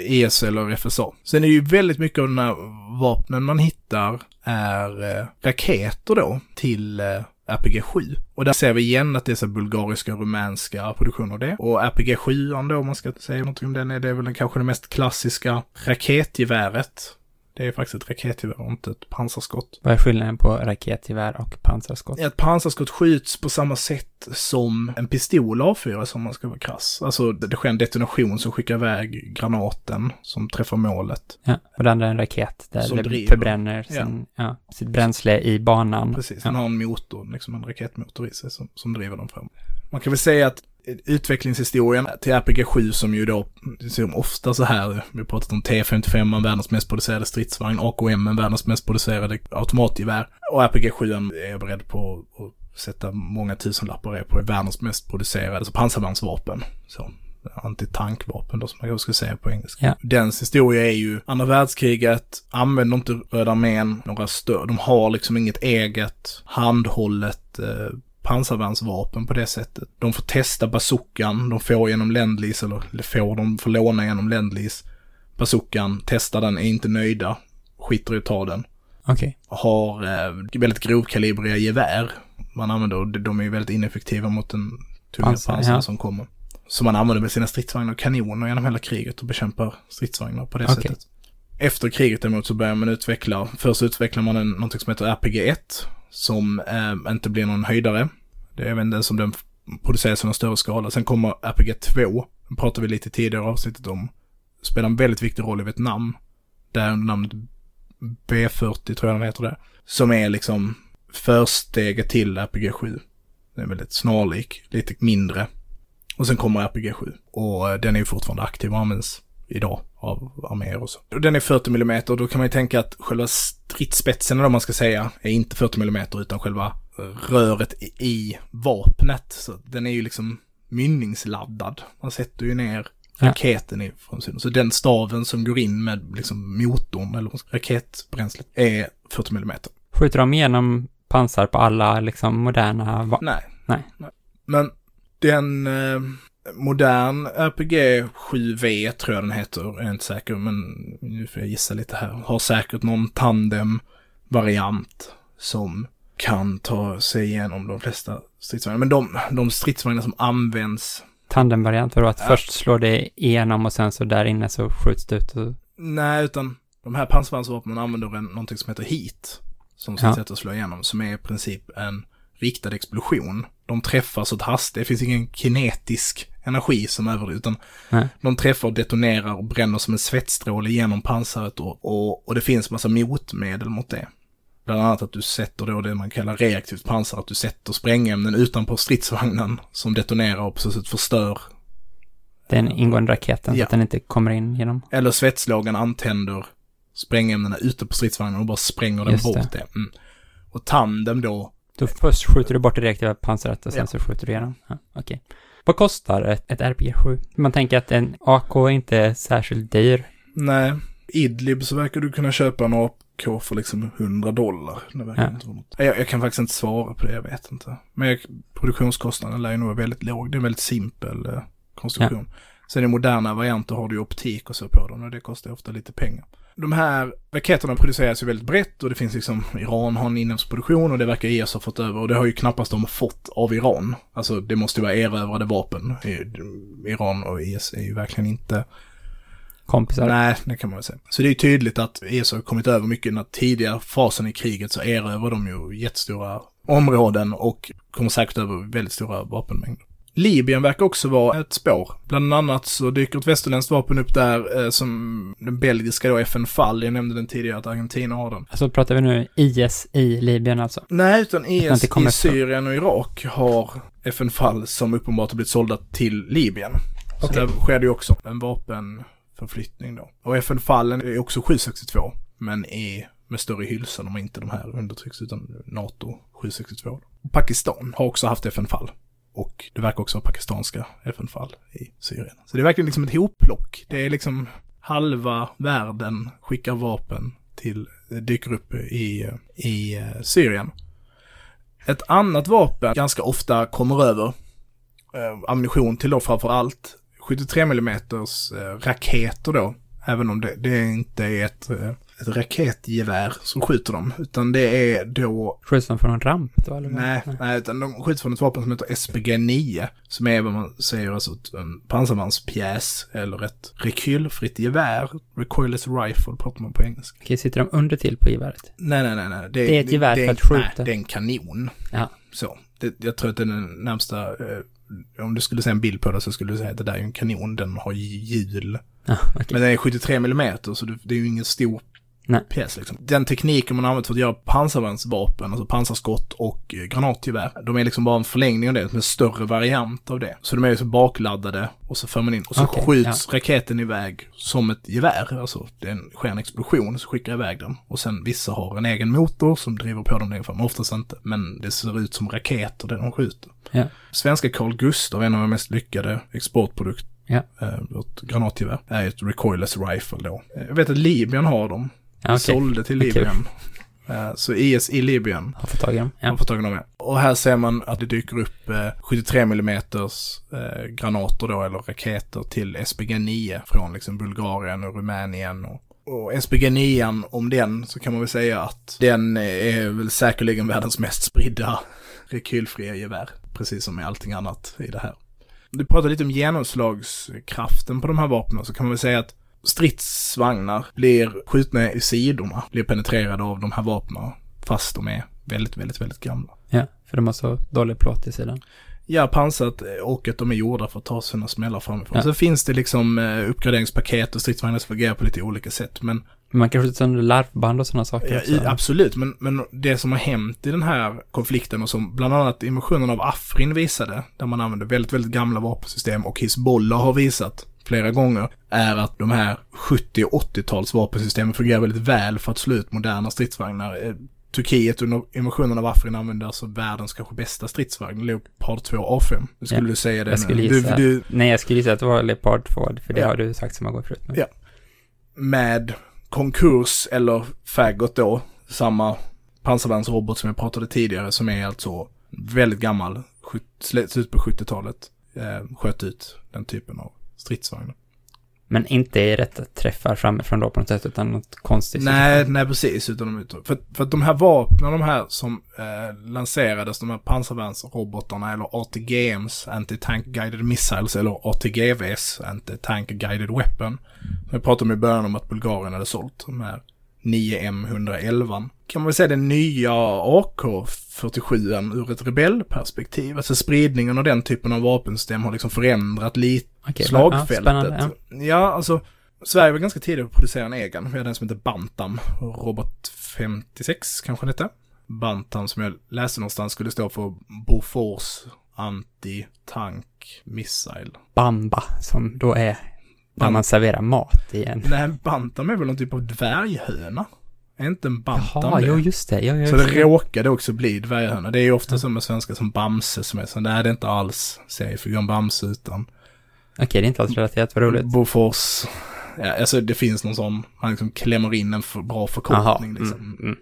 ES eller FSA. Sen är det ju väldigt mycket av de här vapnen man hittar är eh, raketer då till eh, RPG-7. Och där ser vi igen att det är så bulgariska och rumänska produktioner av det. Och RPG-7 då, om man ska säga någonting om den, är det väl den, kanske det mest klassiska raketgeväret. Det är faktiskt ett raketgevär och inte ett pansarskott. Vad är skillnaden på raketgevär och pansarskott? Ett pansarskott skjuts på samma sätt som en pistol avfyras om man ska vara krass. Alltså det sker en detonation som skickar iväg granaten som träffar målet. Ja, och det andra är en raket där Som det driver. förbränner sin, ja. sitt bränsle i banan. Precis, Ja. den har en motor, liksom en raketmotor i sig som, som driver dem fram. Man kan väl säga att utvecklingshistorien till RPG-7 som ju då, som ofta så här, vi har pratat om T55, världens mest producerade stridsvagn, AKM, världens mest producerade automatgevär. Och RPG-7 är jag beredd på att sätta många tusenlappar på, är världens mest producerade, alltså pansarvärnsvapen. Så antitankvapen då som man kanske skulle säga på engelska. Ja. Dens historia är ju andra världskriget, använder inte Röda armén några stöd. De har liksom inget eget handhållet eh, pansarvärnsvapen på det sättet. De får testa bazookan, de får genom Lendlease, eller, får, de får låna genom Lendlease. Bazookan, testar den, är inte nöjda, skiter i att ta den. Okej. Har eh, väldigt grovkalibriga gevär. Man använder, och de är ju väldigt ineffektiva mot den tunga Pansar, pansar ja. som kommer. Så man använder med sina stridsvagnar och kanoner genom hela kriget och bekämpar stridsvagnar på det Okej. sättet. Efter kriget däremot så börjar man utveckla, först utvecklar man en, någonting som heter RPG-1, som eh, inte blir någon höjdare. Det är även den som den produceras i någon större skala. Sen kommer RPG-2, den pratade vi lite tidigare avsnittet om, spelar en väldigt viktig roll i Vietnam. Där namnet B40 tror jag den heter det. Som är liksom försteget till RPG-7. Den är väldigt snarlik, lite mindre. Och sen kommer RPG-7. Och eh, den är ju fortfarande aktiv och används idag av arméer och så. Och den är 40 mm då kan man ju tänka att själva stridsspetsen, om man ska säga, är inte 40 mm utan själva röret i vapnet. Så den är ju liksom mynningsladdad. Man sätter ju ner Ja. raketen i framsidan. Så den staven som går in med liksom motorn eller raketbränslet är 40 mm. Skjuter de igenom pansar på alla liksom moderna va- Nej. Nej. Men den eh, modern RPG 7V tror jag den heter, jag är inte säker men nu får jag gissa lite här. Har säkert någon tandem-variant som kan ta sig igenom de flesta stridsvagnar. Men de, de stridsvagnar som används tandemvariant? För att Ja. först slår det igenom och sen så där inne så skjuts det ut. Och... Nej, utan de här pansarvärnsvapnen använder en, någonting som heter heat. Som Ja. sätta och slå igenom, som är i princip en riktad explosion. De träffar så att hast, det finns ingen kinetisk energi som över det, utan Nej. de träffar och detonerar och bränner som en svettstråle genom pansaret och, och, och det finns massa motmedel mot det. Bland annat att du sätter då det man kallar reaktivt pansar, att du sätter sprängämnen utanpå stridsvagnen som detonerar och på så sätt förstör Den ingående raketen så Ja. att den inte kommer in genom. Eller svetslågan antänder sprängämnena ute på stridsvagnen och bara spränger den Just bort det. det. Mm. Och tandem då, Då först skjuter du bort det reaktiva pansaret och sen Ja. så skjuter du igenom. Ja, Okej. Vad kostar ett, ett RPG-7? Man tänker att en AK är inte särskilt dyr. nej, Idlib så verkar du kunna köpa en AK för liksom 100 dollar. Det verkar Ja. inte något. Jag, jag kan faktiskt inte svara på det, jag vet inte. Men jag, produktionskostnaden lär ju nog vara väldigt låg. Det är en väldigt simpel eh, konstruktion. Sen i moderna varianter har du ju optik och så på dem och det kostar ofta lite pengar. De här raketerna produceras ju väldigt brett och det finns liksom, Iran har en inhemsk produktion och det verkar IS ha fått över och det har ju knappast de fått av Iran. Alltså det måste ju vara erövrade vapen. Iran och IS är ju verkligen inte Kompisar. Nej, det kan man väl säga. Så det är ju tydligt att IS har kommit över mycket. I den tidiga fasen i kriget så erövrar de ju jättestora områden och kommer säkert över väldigt stora vapenmängder. Libyen verkar också vara ett spår. Bland annat så dyker ett västerländskt vapen upp där eh, som den belgiska då FN-fall. Jag nämnde den tidigare att Argentina har den. Alltså pratar vi nu IS i Libyen alltså? Nej, utan IS i Syrien och Irak har FN-fall som uppenbart har blivit sålda till Libyen. Så Okej. där sker det ju också en vapenförflyttning då. Och FN-fallen är också 762, men är med större. De har inte de här undertrycks utan NATO 762. Pakistan har också haft FN-fall. Och det verkar också vara pakistanska FN-fall i Syrien. Så det är verkligen liksom ett hopplock. Det är liksom halva världen skickar vapen till, dyker upp i, i eh, Syrien. Ett annat vapen ganska ofta kommer över eh, ammunition till då framför allt 73 mm eh, raketer då. Även om det, det inte är ett, eh, ett raketgevär som skjuter dem. Utan det är då Skjuts de från en ramp då eller? vad? Nej, nej, utan de skjuts från ett vapen som heter SPG-9. Som är vad man säger alltså en pansarvärnspjäs eller ett rekylfritt gevär. Recoilless rifle pratar man på engelska. Okej, sitter de under till på geväret? Nej, nej, nej, nej. Det är ett gevär det för att skjuta. Nej, det är en kanon. Ja. Så. Det, jag tror att det är den närmsta, eh, om du skulle se en bild på det så skulle du säga att det där är en kanon, den har hjul. Ja, okej. Men den är 73 mm så det, det är ju ingen stor Nej. pjäs liksom. Den tekniken man har använt för att göra pansarvärnsvapen, alltså pansarskott och eh, granatgevär, de är liksom bara en förlängning av det, en större variant av det. Så de är ju så bakladdade och så för man in och så Okej, skjuts raketen iväg som ett gevär, alltså det är en, sker en explosion så skickar iväg den. Och sen vissa har en egen motor som driver på dem längre fram, oftast inte, men det ser ut som raketer det de skjuter. Ja. Svenska Carl Gustaf, en av de mest lyckade exportprodukter Ja. eh, vårt granatgevär, är ett recoilless rifle då. Jag vet att Libyen har dem. Okej. Sålde till. Libyen. Eh, Så IS i Libyen Har fått tag i dem? har Ja. fått tag i dem. ja. Och här ser man att det dyker upp eh, 73 mm eh, granater då, eller raketer till SPG-9 från liksom Bulgarien och Rumänien. Och, och SPG-9, om den så kan man väl säga att den är väl säkerligen världens mest spridda rekylfria gevär. Precis som med allting annat i det här. Du pratade lite om genomslagskraften på de här vapnen så kan man väl säga att stridsvagnar blir skjutna i sidorna, blir penetrerade av de här vapnen fast de är väldigt, väldigt, väldigt gamla. Ja, för de har så dålig plåt i sidan. Ja, pansat och att de är gjorda för att ta sina smällar framifrån. Ja. Så finns det liksom eh, uppgraderingspaket och stridsvagnar som fungerar på lite olika sätt. Men Man kan skjuta sönder larvband och sådana saker Ja, också. absolut, men, men det som har hänt i den här konflikten och som bland annat invasionen av Afrin visade, där man använder väldigt, väldigt gamla vapensystem och Hizbollah har visat flera gånger, är att de här 70 och 80-tals vapensystemen fungerar väldigt väl för att slå ut moderna stridsvagnar. Eh, Turkiet under invasionen av Afrin använde alltså världens kanske bästa stridsvagn, Leopard 2 A5. Nu skulle Ja, du säga det jag skulle Du, gissa. du, Nej, jag skulle gissa att det var Leopard 2, för det Ja. har du sagt så många gånger förut. Men... Ja. med konkurs eller Faggot då, samma pansarvärnsrobot som jag pratade tidigare som är alltså väldigt gammal, skjut- slut på 70-talet, eh, sköt ut den typen av stridsvagnar. Men inte i rätta träffar framifrån då på något sätt, utan något konstigt. Nej, nej precis, utan de ut. För, för att de här vapnen, de här som eh, lanserades, de här pansarvärnsrobotarna eller ATGMs, Anti-Tank Guided Missiles, eller ATGVs, Anti-Tank Guided Weapon. Jag pratade om i början om att Bulgarien hade sålt de här 9M111. Kan man väl säga den nya AK47 ur ett rebellperspektiv. Alltså spridningen av den typen av vapensystem har liksom förändrat lite Ja, slagfältet. spännande, ja. ja, alltså Sverige var ganska tidigt att producera en egen. Vi hade en som heter Bantam, Robot 56 kanske det hette. Bantam som jag läste någonstans skulle stå för Bofors Anti-Tank Missile. Bamba, som då är när man serverar mat i en... Nej, Bantam är väl någon typ av dvärghöna? Inte en Bantam Jaha, det? jo just det. Jo, Så det råkade också bli dvärghöna. Det är ju ofta så med svenska som Bamse som är så. Nej, det är inte alls seriefiguren Bamse utan Okej, det är inte alls relaterat, vad roligt. Bofors. Ja, alltså det finns någon sån, han liksom klämmer in en för bra förkortning liksom. Mm, mm.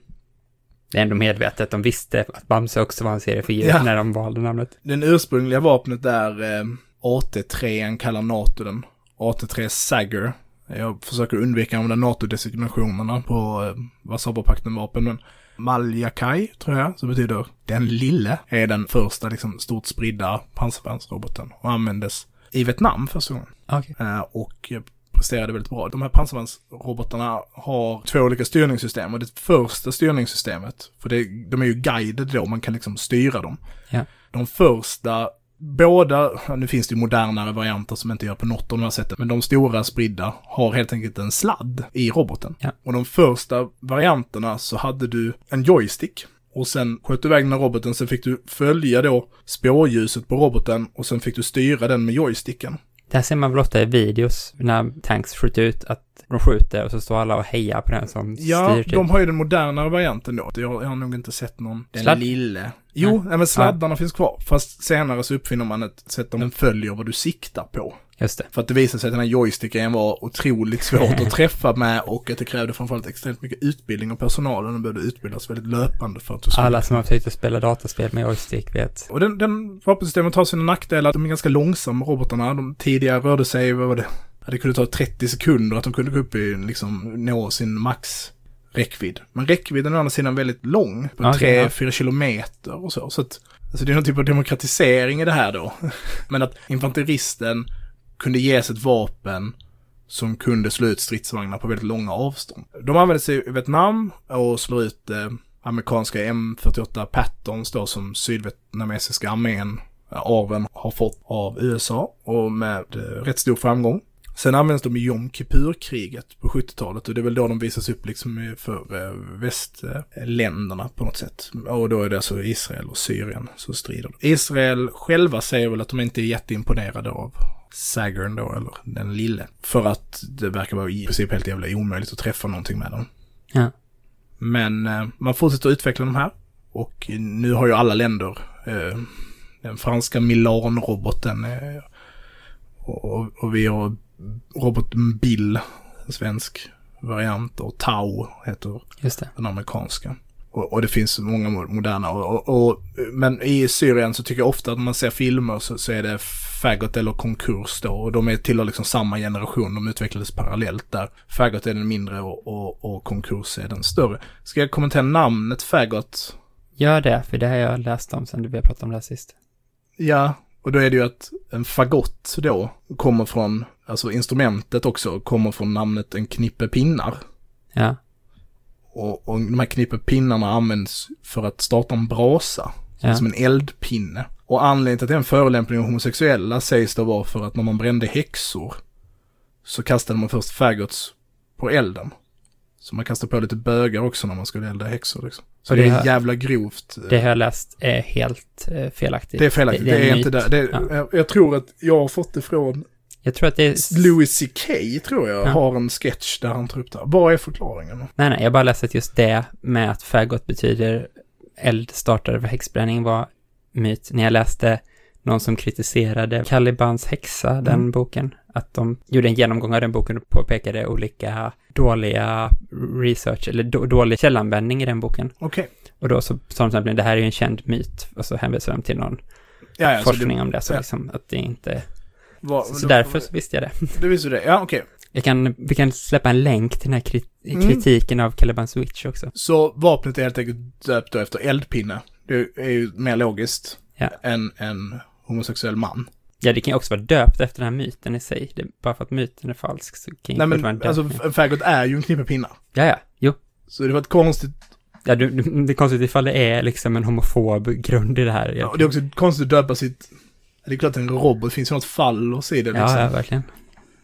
Det är ändå medvetet. De visste att Bamse också var en seriefigur Ja. när de valde namnet. Den ursprungliga vapnet är eh, AT3, kallar NATO den. AT3 Sagger. Jag försöker undvika de där NATO-designationerna på eh, Warszawapakten-vapen, men Maljakai, tror jag, som betyder den lille, är den första liksom stort spridda pansarvärnsroboten och användes i Vietnam första gången. Okej. Eh, och eh, presterade väldigt bra. De här pansarvärnsrobotarna har två olika styrningssystem och det första styrningssystemet, för det, de är ju guided då, man kan liksom styra dem. Ja. De första, båda, ja, nu finns det ju modernare varianter som inte gör på något av de här sätten, men de stora spridda har helt enkelt en sladd i roboten. Ja. Och de första varianterna så hade du en joystick. Och sen sköt du iväg den här roboten, sen fick du följa då spårljuset på roboten och sen fick du styra den med joysticken. Det här ser man väl ofta i videos när tanks skjuter ut att de skjuter och så står alla och hejar på den som Ja, styr typ. de har ju den modernare varianten då. Jag, jag har nog inte sett någon. Den Sladd? lille. Jo, nej. men sladdarna finns kvar. Fast senare så uppfinner man ett sätt där den följer vad du siktar på. Just det. För att det visade sig att den här joysticken var otroligt svårt att träffa med och att det krävde framförallt extremt mycket utbildning av personalen. Den behövde utbildas väldigt löpande för att du skulle... Alla som har försökt att spela dataspel med joystick vet. Och den, den vapensystemet har sina nackdelar. De är ganska långsamma robotarna. De tidigare rörde sig, vad var det? Ja, Det kunde ta 30 sekunder att de kunde gå upp i, liksom, nå sin max räckvidd. Men räckvidden är å andra sidan väldigt lång. På Okej, ja. 3-4 kilometer och så. Så att, alltså det är någon typ av demokratisering i det här då. Men att infanteristen kunde ges ett vapen som kunde slå ut stridsvagnar på väldigt långa avstånd. De använde sig i Vietnam och slår ut eh, amerikanska M48 Patterns då som sydvietnamesiska armén, eh, arven, har fått av USA och med eh, rätt stor framgång. Sen används de i Jom Kippur-kriget på 70-talet och det är väl då de visas upp liksom för eh, västländerna på något sätt. Och då är det alltså Israel och Syrien som strider. Israel själva säger väl att de inte är jätteimponerade av Sagern då, eller den lille. För att det verkar vara i princip helt jävla omöjligt att träffa någonting med den. Ja. Men eh, man fortsätter att utveckla de här. Och nu har ju alla länder eh, den franska Milan-roboten. Eh, och, och vi har roboten Bill, en svensk variant. Och Tau heter den amerikanska. Och, och det finns många mo- moderna. Och, och, men i Syrien så tycker jag ofta att när man ser filmer så, så är det Faggot eller Konkurs då. Och de är tillhör liksom samma generation. De utvecklades parallellt där. Faggot är den mindre och, Konkurs är den större. Ska jag kommentera namnet Faggot? Gör det, för det har jag läst om sen vi har pratat om det här sist. Ja, Och då är det ju att en fagott då kommer från, alltså instrumentet också, kommer från namnet en knippe pinnar. Ja. Och, och de här knippe pinnarna används för att starta en brasa. Ja. Som en eldpinne. Och anledningen till att det är en förolämpning av homosexuella sägs då vara för att när man brände häxor så kastade man först faggots på elden. Så man kastade på lite bögar också när man skulle elda häxor liksom. Så det, det är här- jävla grovt. Det har jag läst är helt eh, felaktigt. Det är felaktigt, det, är, en inte där. Det, Ja. jag, jag tror att jag har fått det från Jag tror att det är... Louis CK tror jag Ja. har en sketch där han tar upp det här. Vad är förklaringen? Nej, nej, jag bara läste att just det med att faggot betyder eldstartare för häxbränning var myt. När jag läste någon som kritiserade Calibans häxa, den Mm. boken, att de gjorde en genomgång av den boken och påpekade olika dåliga research, eller då, dålig källanvändning i den boken. Okej. Och då så sa de till exempel, det här är ju en känd myt, och så hänvisade de till någon Ja, ja, så forskning det, om det, så ja. liksom att det inte... var, Så därför så visste jag det. Du visste det? Ja, okej. Jag kan, vi kan släppa en länk till den här krit, Mm. kritiken av Caliban Switch också. Så vapnet är helt enkelt döpt då efter eldpinne. Det är ju mer logiskt Ja. än en homosexuell man. Ja, det kan ju också vara döpt efter den här myten i sig. Det, bara för att myten är falsk så kan Nej vara en men alltså döpning. en faggot är ju en knippe pinnar. Ja, ja, jo. Så det var ett konstigt, Ja, du, det är konstigt ifall det är liksom en homofob grund i det här. ja, och det är också konstigt att döpa sitt, det är klart en robot, det finns ju något fallos i det liksom. ja, ja, verkligen.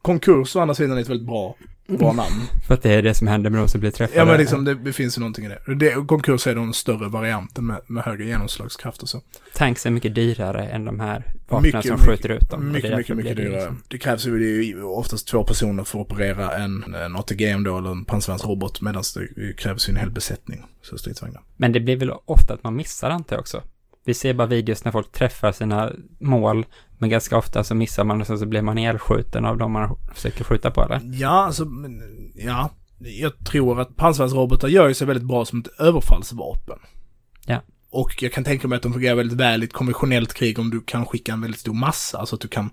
Konkurs å andra sidan är ett väldigt bra, namn. För att det är det som händer med de som blir träffade. Ja men liksom det, det finns ju någonting i det. det konkurs är då en större varianten med, med högre genomslagskraft och så. Tanks är mycket dyrare än de här vapnen som mycket, skjuter ut dem. Mycket, mycket, mycket dyrare. liksom- Det krävs ju, oftast två personer för att operera en, en ATGM då, eller en pansarvärnsrobot, medan det krävs ju en hel besättning för stridsvagnar. Men det blir väl ofta att man missar antar jag också. Vi ser bara videos när folk träffar sina mål, men ganska ofta så missar man och sen så blir man ihjälskjuten av de man försöker skjuta på eller? Ja, alltså, ja. Jag tror att pansarvärnsrobotar gör ju sig väldigt bra som ett överfallsvapen. Ja. Och jag kan tänka mig att de fungerar väldigt väl i ett konventionellt krig om du kan skicka en väldigt stor massa. Alltså att du kan,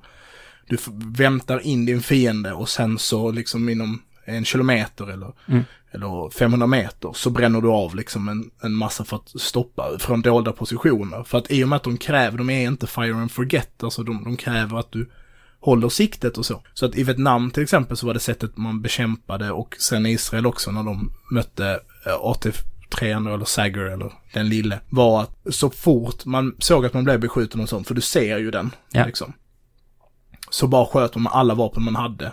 du väntar in din fiende och sen så liksom inom en kilometer eller, Mm. eller 500 meter så bränner du av liksom en, en massa för att stoppa från dolda positioner. För att i och med att de kräver, de är inte fire and forget, alltså de, de kräver att du håller siktet och så. Så att i Vietnam till exempel så var det sättet man bekämpade och sen i Israel också när de mötte eh, AT-3 eller Sagger eller den lille, var att så fort man såg att man blev beskjuten och sånt, för du ser ju den, Ja. liksom. Så bara sköt man med alla vapen man hade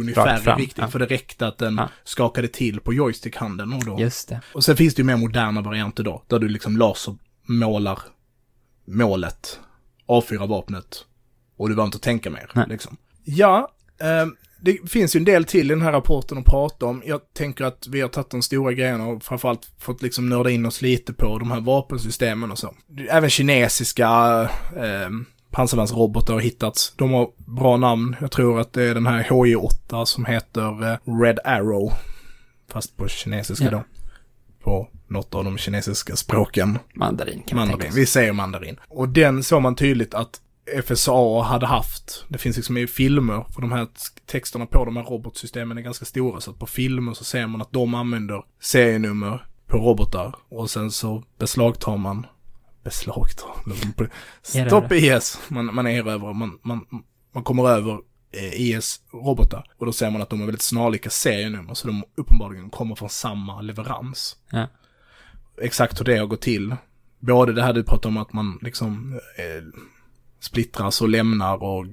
ungefär Rakt fram, i riktning, ja. för det räckte att den Ja. skakade till på joystickhanden och då. Just det. Och sen finns det ju mer moderna varianter då, där du liksom lasermålar målet, avfyrar vapnet och du behöver inte tänka mer. Liksom. Ja, ehm, det finns ju en del till i den här rapporten att prata om. Jag tänker att vi har tagit de stora grejerna och framförallt fått liksom nörda in oss lite på de här vapensystemen och så. Även kinesiska eh, pansarvärnsrobotar har hittats. De har bra namn. Jag tror att det är den här HJ8 som heter eh, Red Arrow. Fast på kinesiska Ja. då. På något av de kinesiska språken. Mandarin kan man Mandarin. sig. Vi säger mandarin. Och den såg man tydligt att FSA hade haft. Det finns liksom i filmer, för de här texterna på de här robotsystemen är ganska stora. Så att på filmer så ser man att de använder serienummer på robotar. Och sen så beslagtar man beslagtar. Stopp IS. Man, man erövrar, man, man, man kommer över eh, IS-robotar. Och då ser man att de är väldigt snarlika serienummer. Så de uppenbarligen kommer från samma leverans Ja. exakt hur det har gått till. Både det här du pratade om att man liksom eh, splittras och lämnar och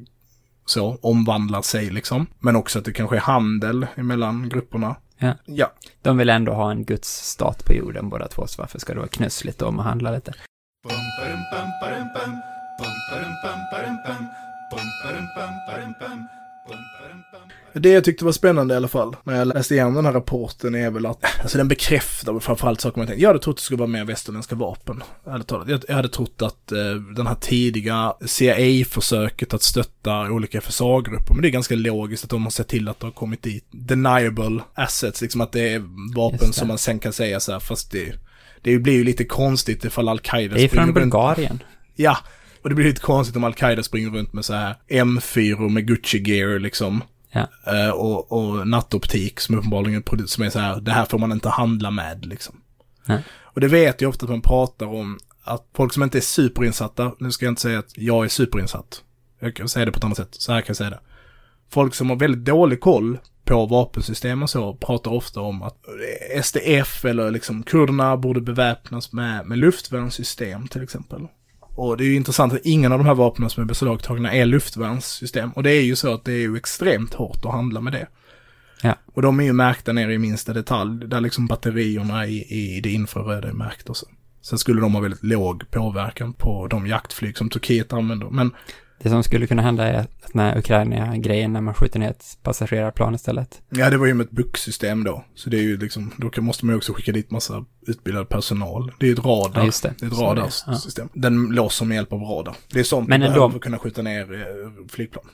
så, omvandlar sig liksom. Men också att det kanske är handel emellan grupperna. Ja. Ja. De vill ändå ha en Guds stat på jorden båda två, så varför ska det vara knussligt om att handla lite? Det jag tyckte var spännande i alla fall, när jag läste igenom den här rapporten, är väl att, alltså den bekräftar framförallt saker man tänkte. Jag hade trott det skulle vara mer västerländska vapen. ärligt talat. Jag, jag hade trott att eh, den här tidiga CIA-försöket att stötta olika FSA-grupper, men det är ganska logiskt att de har sett till att det har kommit dit deniable assets, liksom att det är vapen som man sen kan säga så här, fast det, det blir ju lite konstigt ifall Al-Qaida Det är springer från runt- Bulgarien. Ja, och det blir lite konstigt om Al-Qaida springer runt med så här M4 med Gucci-gear liksom. Ja. Eh, och, och nattoptik som uppenbarligen produ- som är så här, det här får man inte handla med liksom. Nej. Och det vet jag ofta att man pratar om att folk som inte är superinsatta, nu ska jag inte säga att jag är superinsatt. Jag kan säga det på ett annat sätt, så här kan jag säga det. Folk som har väldigt dålig koll på vapensystem och så pratar ofta om att SDF eller liksom kurderna borde beväpnas med, med luftvärnssystem till exempel. Och det är ju intressant att ingen av de här vapnen som är beslagtagna är luftvärnssystem. Och det är ju så att det är ju extremt hårt att handla med det. Ja. Och de är ju märkta ner i minsta detalj, där liksom batterierna i, i det infraröda är märkt och så. Sen skulle de ha väldigt låg påverkan på de jaktflyg som Turkiet använder. Men Det som skulle kunna hända är att när Ukraina-grejen, när man skjuter ner ett passagerarplan istället. ja, det var ju med ett bucksystem då. Så det är ju liksom, då måste man ju också skicka dit massa utbildad personal. Det är ju ett radar. Ja, det. Det är ett radarsystem. Den låser med hjälp av radar. Det är sånt Men ändå- behöver för att kunna skjuta ner eh, flygplan.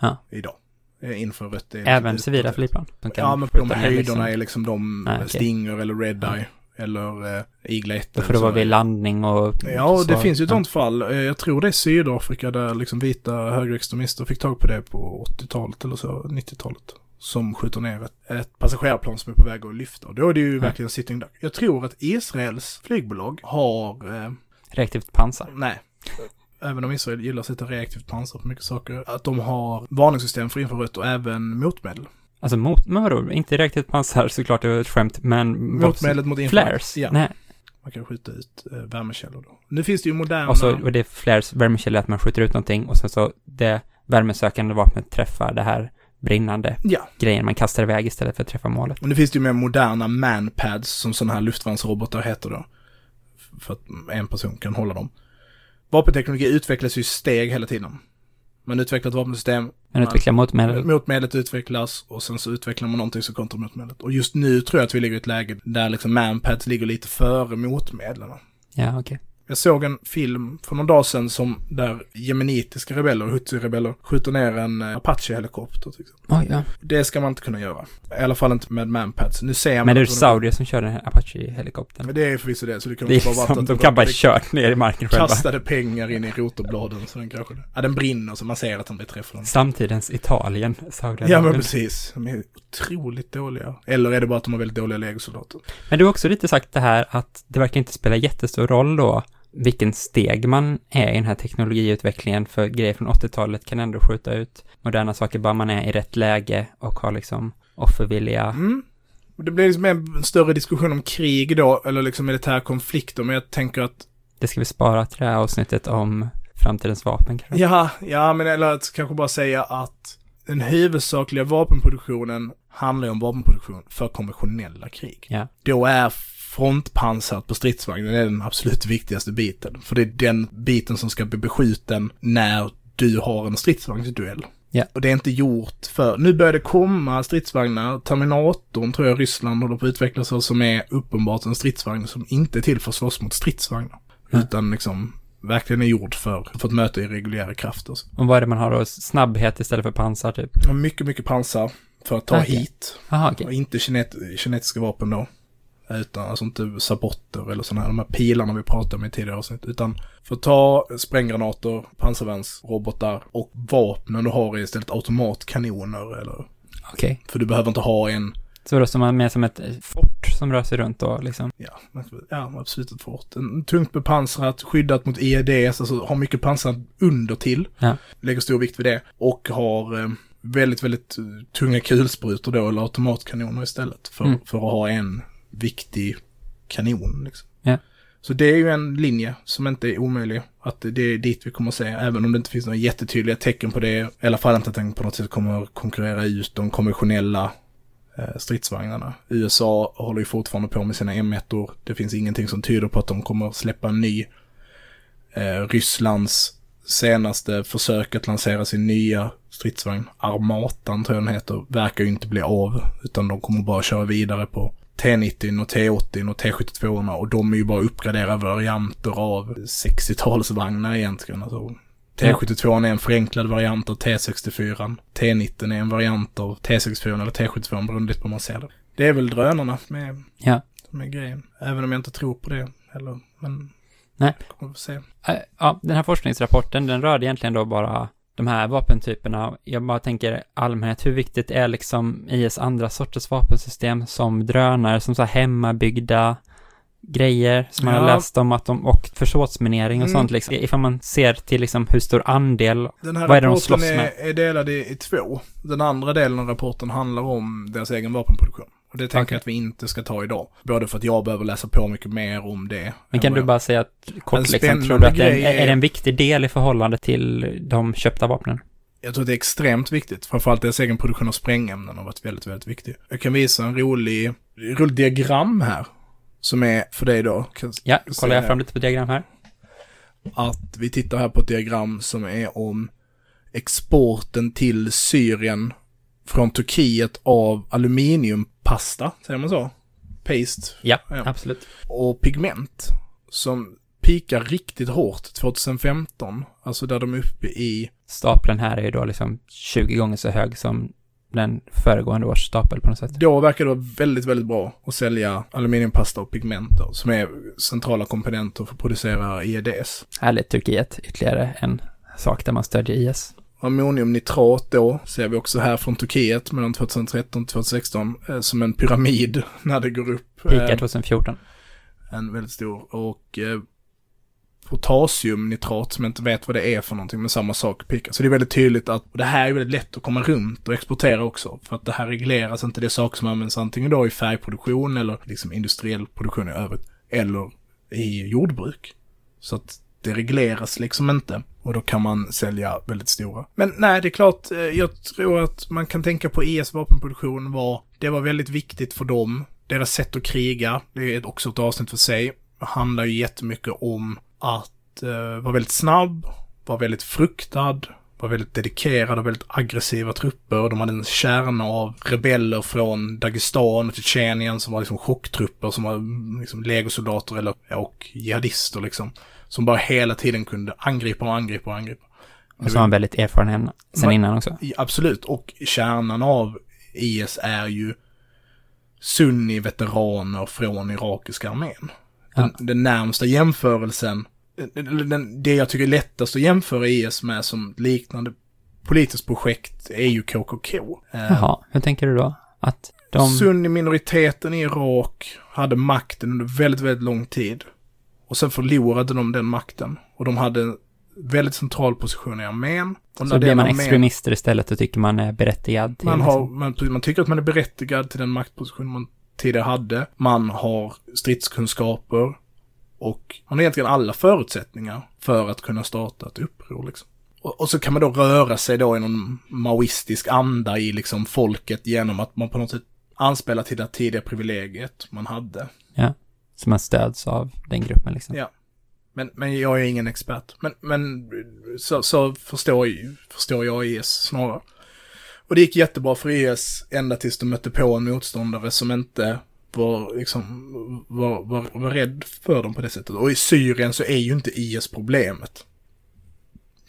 Ja. Idag. Eh, Infrarött. är liksom Även civila flygplan. Ja, men på de höjderna liksom. är liksom de Ah, okej. Stinger eller Red Eye. Eller eh, Eagle 1. Då får det vara vid landning och... Ja, och det finns ju ett sånt fall. Eh, Jag tror det är Sydafrika där liksom vita högerextremister fick tag på det på 80-talet eller så, 90-talet. Som skjuter ner ett, ett passagerarplan som är på väg att lyfta. Och då är det ju Ja. verkligen sitting duck. Jag tror att Israels flygbolag har, eh, Reaktivt pansar. nej, även om Israel gillar att sätta reaktivt pansar på mycket saker, att de har varningssystem för infrarött och även motmedel. Alltså mot, men vadå, inte reaktivt pansar såklart, det var ett skämt, men... Motmedlet mot infrarött. Flares? Ja, Nej. man kan skjuta ut eh, värmekällor då. Nu finns det ju moderna... Och så, och det är flares, värmekällor, att man skjuter ut någonting och sen så det värmesökande vapnet träffar det här brinnande Ja, grejen man kastar iväg istället för att träffa målet. och nu finns det ju mer moderna manpads som sådana här luftvärnsrobotar heter då. För att en person kan hålla dem. Vapenteknologi utvecklas ju steg hela tiden. Man utvecklar ett vapensystem, Men utveckla motmedel. motmedlet utvecklas och sen så utvecklar man någonting som kontrar motmedlet. Och just nu tror jag att vi ligger i ett läge där liksom manpads ligger lite före motmedlen. Ja, okej. Jag såg en film för någon dag sedan som där jemenitiska rebeller, Hutsi-rebeller, skjuter ner en eh, Apache-helikopter. Oj, ja. Det ska man inte kunna göra. I alla fall inte med manpads. Nu ser man Men det är saudier som kör den här Apache-helikoptern. Men det är förvisso det, så det kan Det bara vara att de kan bara kört ner i marken själva. kastade pengar in i rotorbladen så den kraschade. Ja, den brinner så man ser att den blir träffad. Samtidens Italien, Ja, men Saudiarabien. precis. De är otroligt dåliga. Eller är det bara att de har väldigt dåliga legosoldater? Men du har också lite sagt det här att det verkar inte spela jättestor roll då vilken steg man är i den här teknologiutvecklingen, för grejer från 80-talet kan ändå skjuta ut moderna saker bara man är i rätt läge och har liksom offervilliga. Mm. Det blir liksom en större diskussion om krig då, eller liksom militära konflikter, men jag tänker att Det ska vi spara till det här avsnittet om framtidens vapen kanske. Ja, ja, men eller att kanske bara säga att den huvudsakliga vapenproduktionen handlar ju om vapenproduktion för konventionella krig. Ja. Då är frontpansrat på stridsvagnen är den absolut viktigaste biten. För det är den biten som ska bli beskjuten när du har en stridsvagnsduell. Ja. Och det är inte gjort för, nu börjar det komma stridsvagnar, Terminatorn tror jag Ryssland håller på att utveckla sig som är uppenbart en stridsvagn som inte är till för att slåss mot stridsvagnar. Mm. Utan liksom verkligen är gjord för, för att möta irreguljära krafter. Och vad är det man har då? Snabbhet istället för pansar typ? Och mycket, mycket pansar för att ta Okej. hit. Jaha, okej. Och inte kinet, kinetiska vapen då. Utan alltså inte sabotter eller sådana här, de här pilarna vi pratade om i tidigare avsnitt. Utan för att ta spränggranater, pansarvärnsrobotar och vapnen du har är istället automatkanoner eller... Okej. För du behöver inte ha en, Så då som man mer som ett fort som rör sig runt då liksom? ja, ja absolut ett fort. En tungt bepansrat, skyddat mot EEDs, alltså har mycket pansar under till. Ja. Lägger stor vikt vid det. Och har eh, väldigt, väldigt eh, tunga kulsprutor då, eller automatkanoner istället. För, Mm. för att ha en viktig kanon. Liksom. Ja. Så det är ju en linje som inte är omöjlig. Att det är dit vi kommer att se, även om det inte finns några jättetydliga tecken på det. I alla fall inte att den på något sätt kommer att konkurrera ut de konventionella eh, stridsvagnarna. USA håller ju fortfarande på med sina M1-or. Det finns ingenting som tyder på att de kommer att släppa en ny. Eh, Rysslands senaste försök att lansera sin nya stridsvagn, Armatan tror jag den heter, verkar ju inte bli av. Utan de kommer bara köra vidare på T90 och T80 och T72 och de är ju bara uppgraderade varianter av 60-talsvagnar egentligen. Alltså, T72 är en förenklad variant av T64. T90 är en variant av T64 eller T72 beroende på hur man ser det. Det är väl drönarna är, Ja. som är grejen. Även om jag inte tror på det heller. Men Nej. Äh, Ja, den här forskningsrapporten, den rörde egentligen då bara de här vapentyperna. Jag bara tänker allmänhet, hur viktigt är liksom IS andra sorters vapensystem som drönare, som så här hemmabyggda grejer som man Ja. har läst om att de, och försåtsminering och Mm. sånt liksom. Ifall man ser till liksom hur stor andel, Den här Vad är det de rapporten slåss är, med? är delad i, i två. Den andra delen av rapporten handlar om deras egen vapenproduktion. Och det tänker Okej. jag att vi inte ska ta idag. Både för att jag behöver läsa på mycket mer om det. men kan du bara säga att kort liksom, tror du att det är, är är- det en viktig del i förhållande till de köpta vapnen? jag, jag tror att det är extremt viktigt. Framförallt deras egen produktion av sprängämnen har varit väldigt, väldigt viktig. Jag kan visa en rolig, rolig diagram här. Som är för dig då. Kan Ja, kollar säga jag fram lite på diagram här. Att vi tittar här på ett diagram som är om exporten till Syrien från Turkiet av aluminiumpasta, säger man så? Paste. Ja, Ja. absolut. och pigment som pikar riktigt hårt 2015. Alltså där de är uppe i, Stapeln här är ju då liksom 20 gånger så hög som den föregående års stapel på något sätt. då verkar det vara väldigt, väldigt bra att sälja aluminiumpasta och pigment då, som är centrala komponenter för att producera IEDs. Härligt Turkiet, ytterligare en sak där man stödjer IS. Ammoniumnitrat då, ser vi också här från Turkiet mellan 2013 och 2016, eh, som en pyramid när det går upp. Pikar Eh, 2014. En väldigt stor. Och eh, potasiumnitrat som jag inte vet vad det är för någonting, men samma sak pickar. Så det är väldigt tydligt att det här är väldigt lätt att komma runt och exportera också. För att det här regleras inte, det är saker som används antingen då i färgproduktion eller liksom industriell produktion i övrigt. Eller i jordbruk. Så att det regleras liksom inte. Och då kan man sälja väldigt stora. Men nej, det är klart, eh, jag tror att man kan tänka på IS vapenproduktion var, det var väldigt viktigt för dem. Deras sätt att kriga, det är också ett avsnitt för sig, handlar ju jättemycket om att eh, vara väldigt snabb, vara väldigt fruktad, vara väldigt dedikerad och väldigt aggressiva trupper. De hade en kärna av rebeller från Dagestan och Tjetjenien som var liksom chocktrupper som var mm, liksom legosoldater eller, och jihadister liksom. Som bara hela tiden kunde angripa och angripa och angripa. Och så var väldigt erfaren sen Man- innan också. Absolut, och kärnan av IS är ju sunni-veteraner från irakiska armén. Den, den närmsta jämförelsen, den, det jag tycker är lättast att jämföra IS med som liknande politiskt projekt är ju KKK. Eh, Jaha, hur tänker du då? Att de... Sunni-minoriteten i Irak hade makten under väldigt, väldigt lång tid. Och sen förlorade de den makten. Och de hade en väldigt central position i armén. Och så blir man armén- extremister istället och tycker man är berättigad till Man, har, liksom. man, man tycker att man är berättigad till den maktposition man tidigare hade. Man har stridskunskaper. Och man har egentligen alla förutsättningar för att kunna starta ett uppror. Liksom. Och, och så kan man då röra sig då i någon maoistisk anda i liksom folket genom att man på något sätt anspelar till det tidiga privilegiet man hade. Som man stöds av den gruppen liksom. Ja. Men, men jag är ingen expert. Men, men så, så förstår, förstår jag IS snarare. Och det gick jättebra för IS ända tills de mötte på en motståndare som inte var, liksom, var, var, var rädd för dem på det sättet. Och i Syrien så är ju inte IS problemet.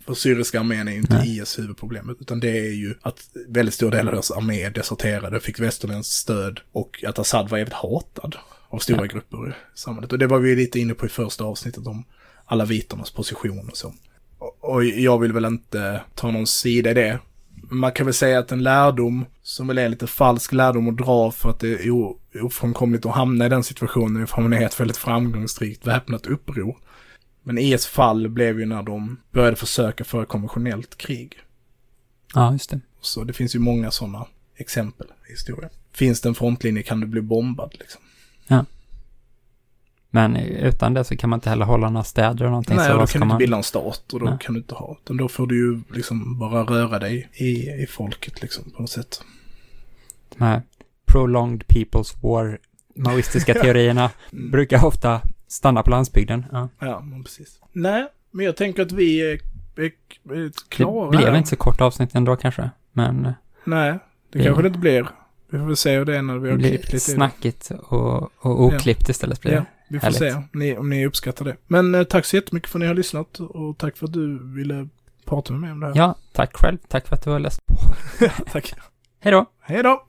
För syriska armén är ju inte Nej. IS huvudproblemet, utan det är ju att väldigt stor del av deras armé deserterade, fick västerländskt stöd och att Assad var jävligt hatad av stora Ja. grupper i samhället. Och det var vi lite inne på i första avsnittet om alla vitornas position och så. Och, och jag vill väl inte ta någon sida i det. Man kan väl säga att en lärdom, som väl är lite falsk lärdom att dra för att det är ofrånkomligt att hamna i den situationen ifall man är ett väldigt framgångsrikt väpnat uppror. Men IS fall blev ju när de började försöka föra konventionellt krig. Ja, just det. Så det finns ju många sådana exempel i historien. Finns det en frontlinje kan du bli bombad liksom. Men utan det så kan man inte heller hålla några städer och någonting. Nej, så då kan du inte man... bilda en stat och då Nej. kan du inte ha. Utan då får du ju liksom bara röra dig i, i folket liksom på något sätt. De här prolonged people's war, maoistiska teorierna, brukar ofta stanna på landsbygden. Ja. Ja, precis. Nej, men jag tänker att vi är, är, är klara Det blev inte så kort avsnitt ändå kanske, men Nej, det Det- kanske det inte blir. Vi får väl se hur det är när vi har klippt lite. snackigt och, och oklippt istället blir Ja, det. Vi får Härligt. se om ni, om ni uppskattar det. Men eh, tack så jättemycket för att ni har lyssnat och tack för att du ville prata med mig om det här. Ja, tack själv. Tack för att du har läst på. Tack. Hej då! Hej då!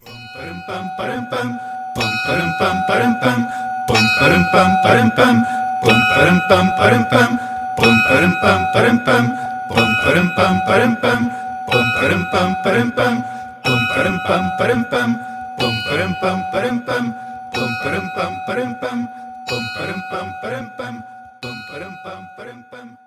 pam, pam, pam, pam, pam, pam, pam, pam, pam, pam.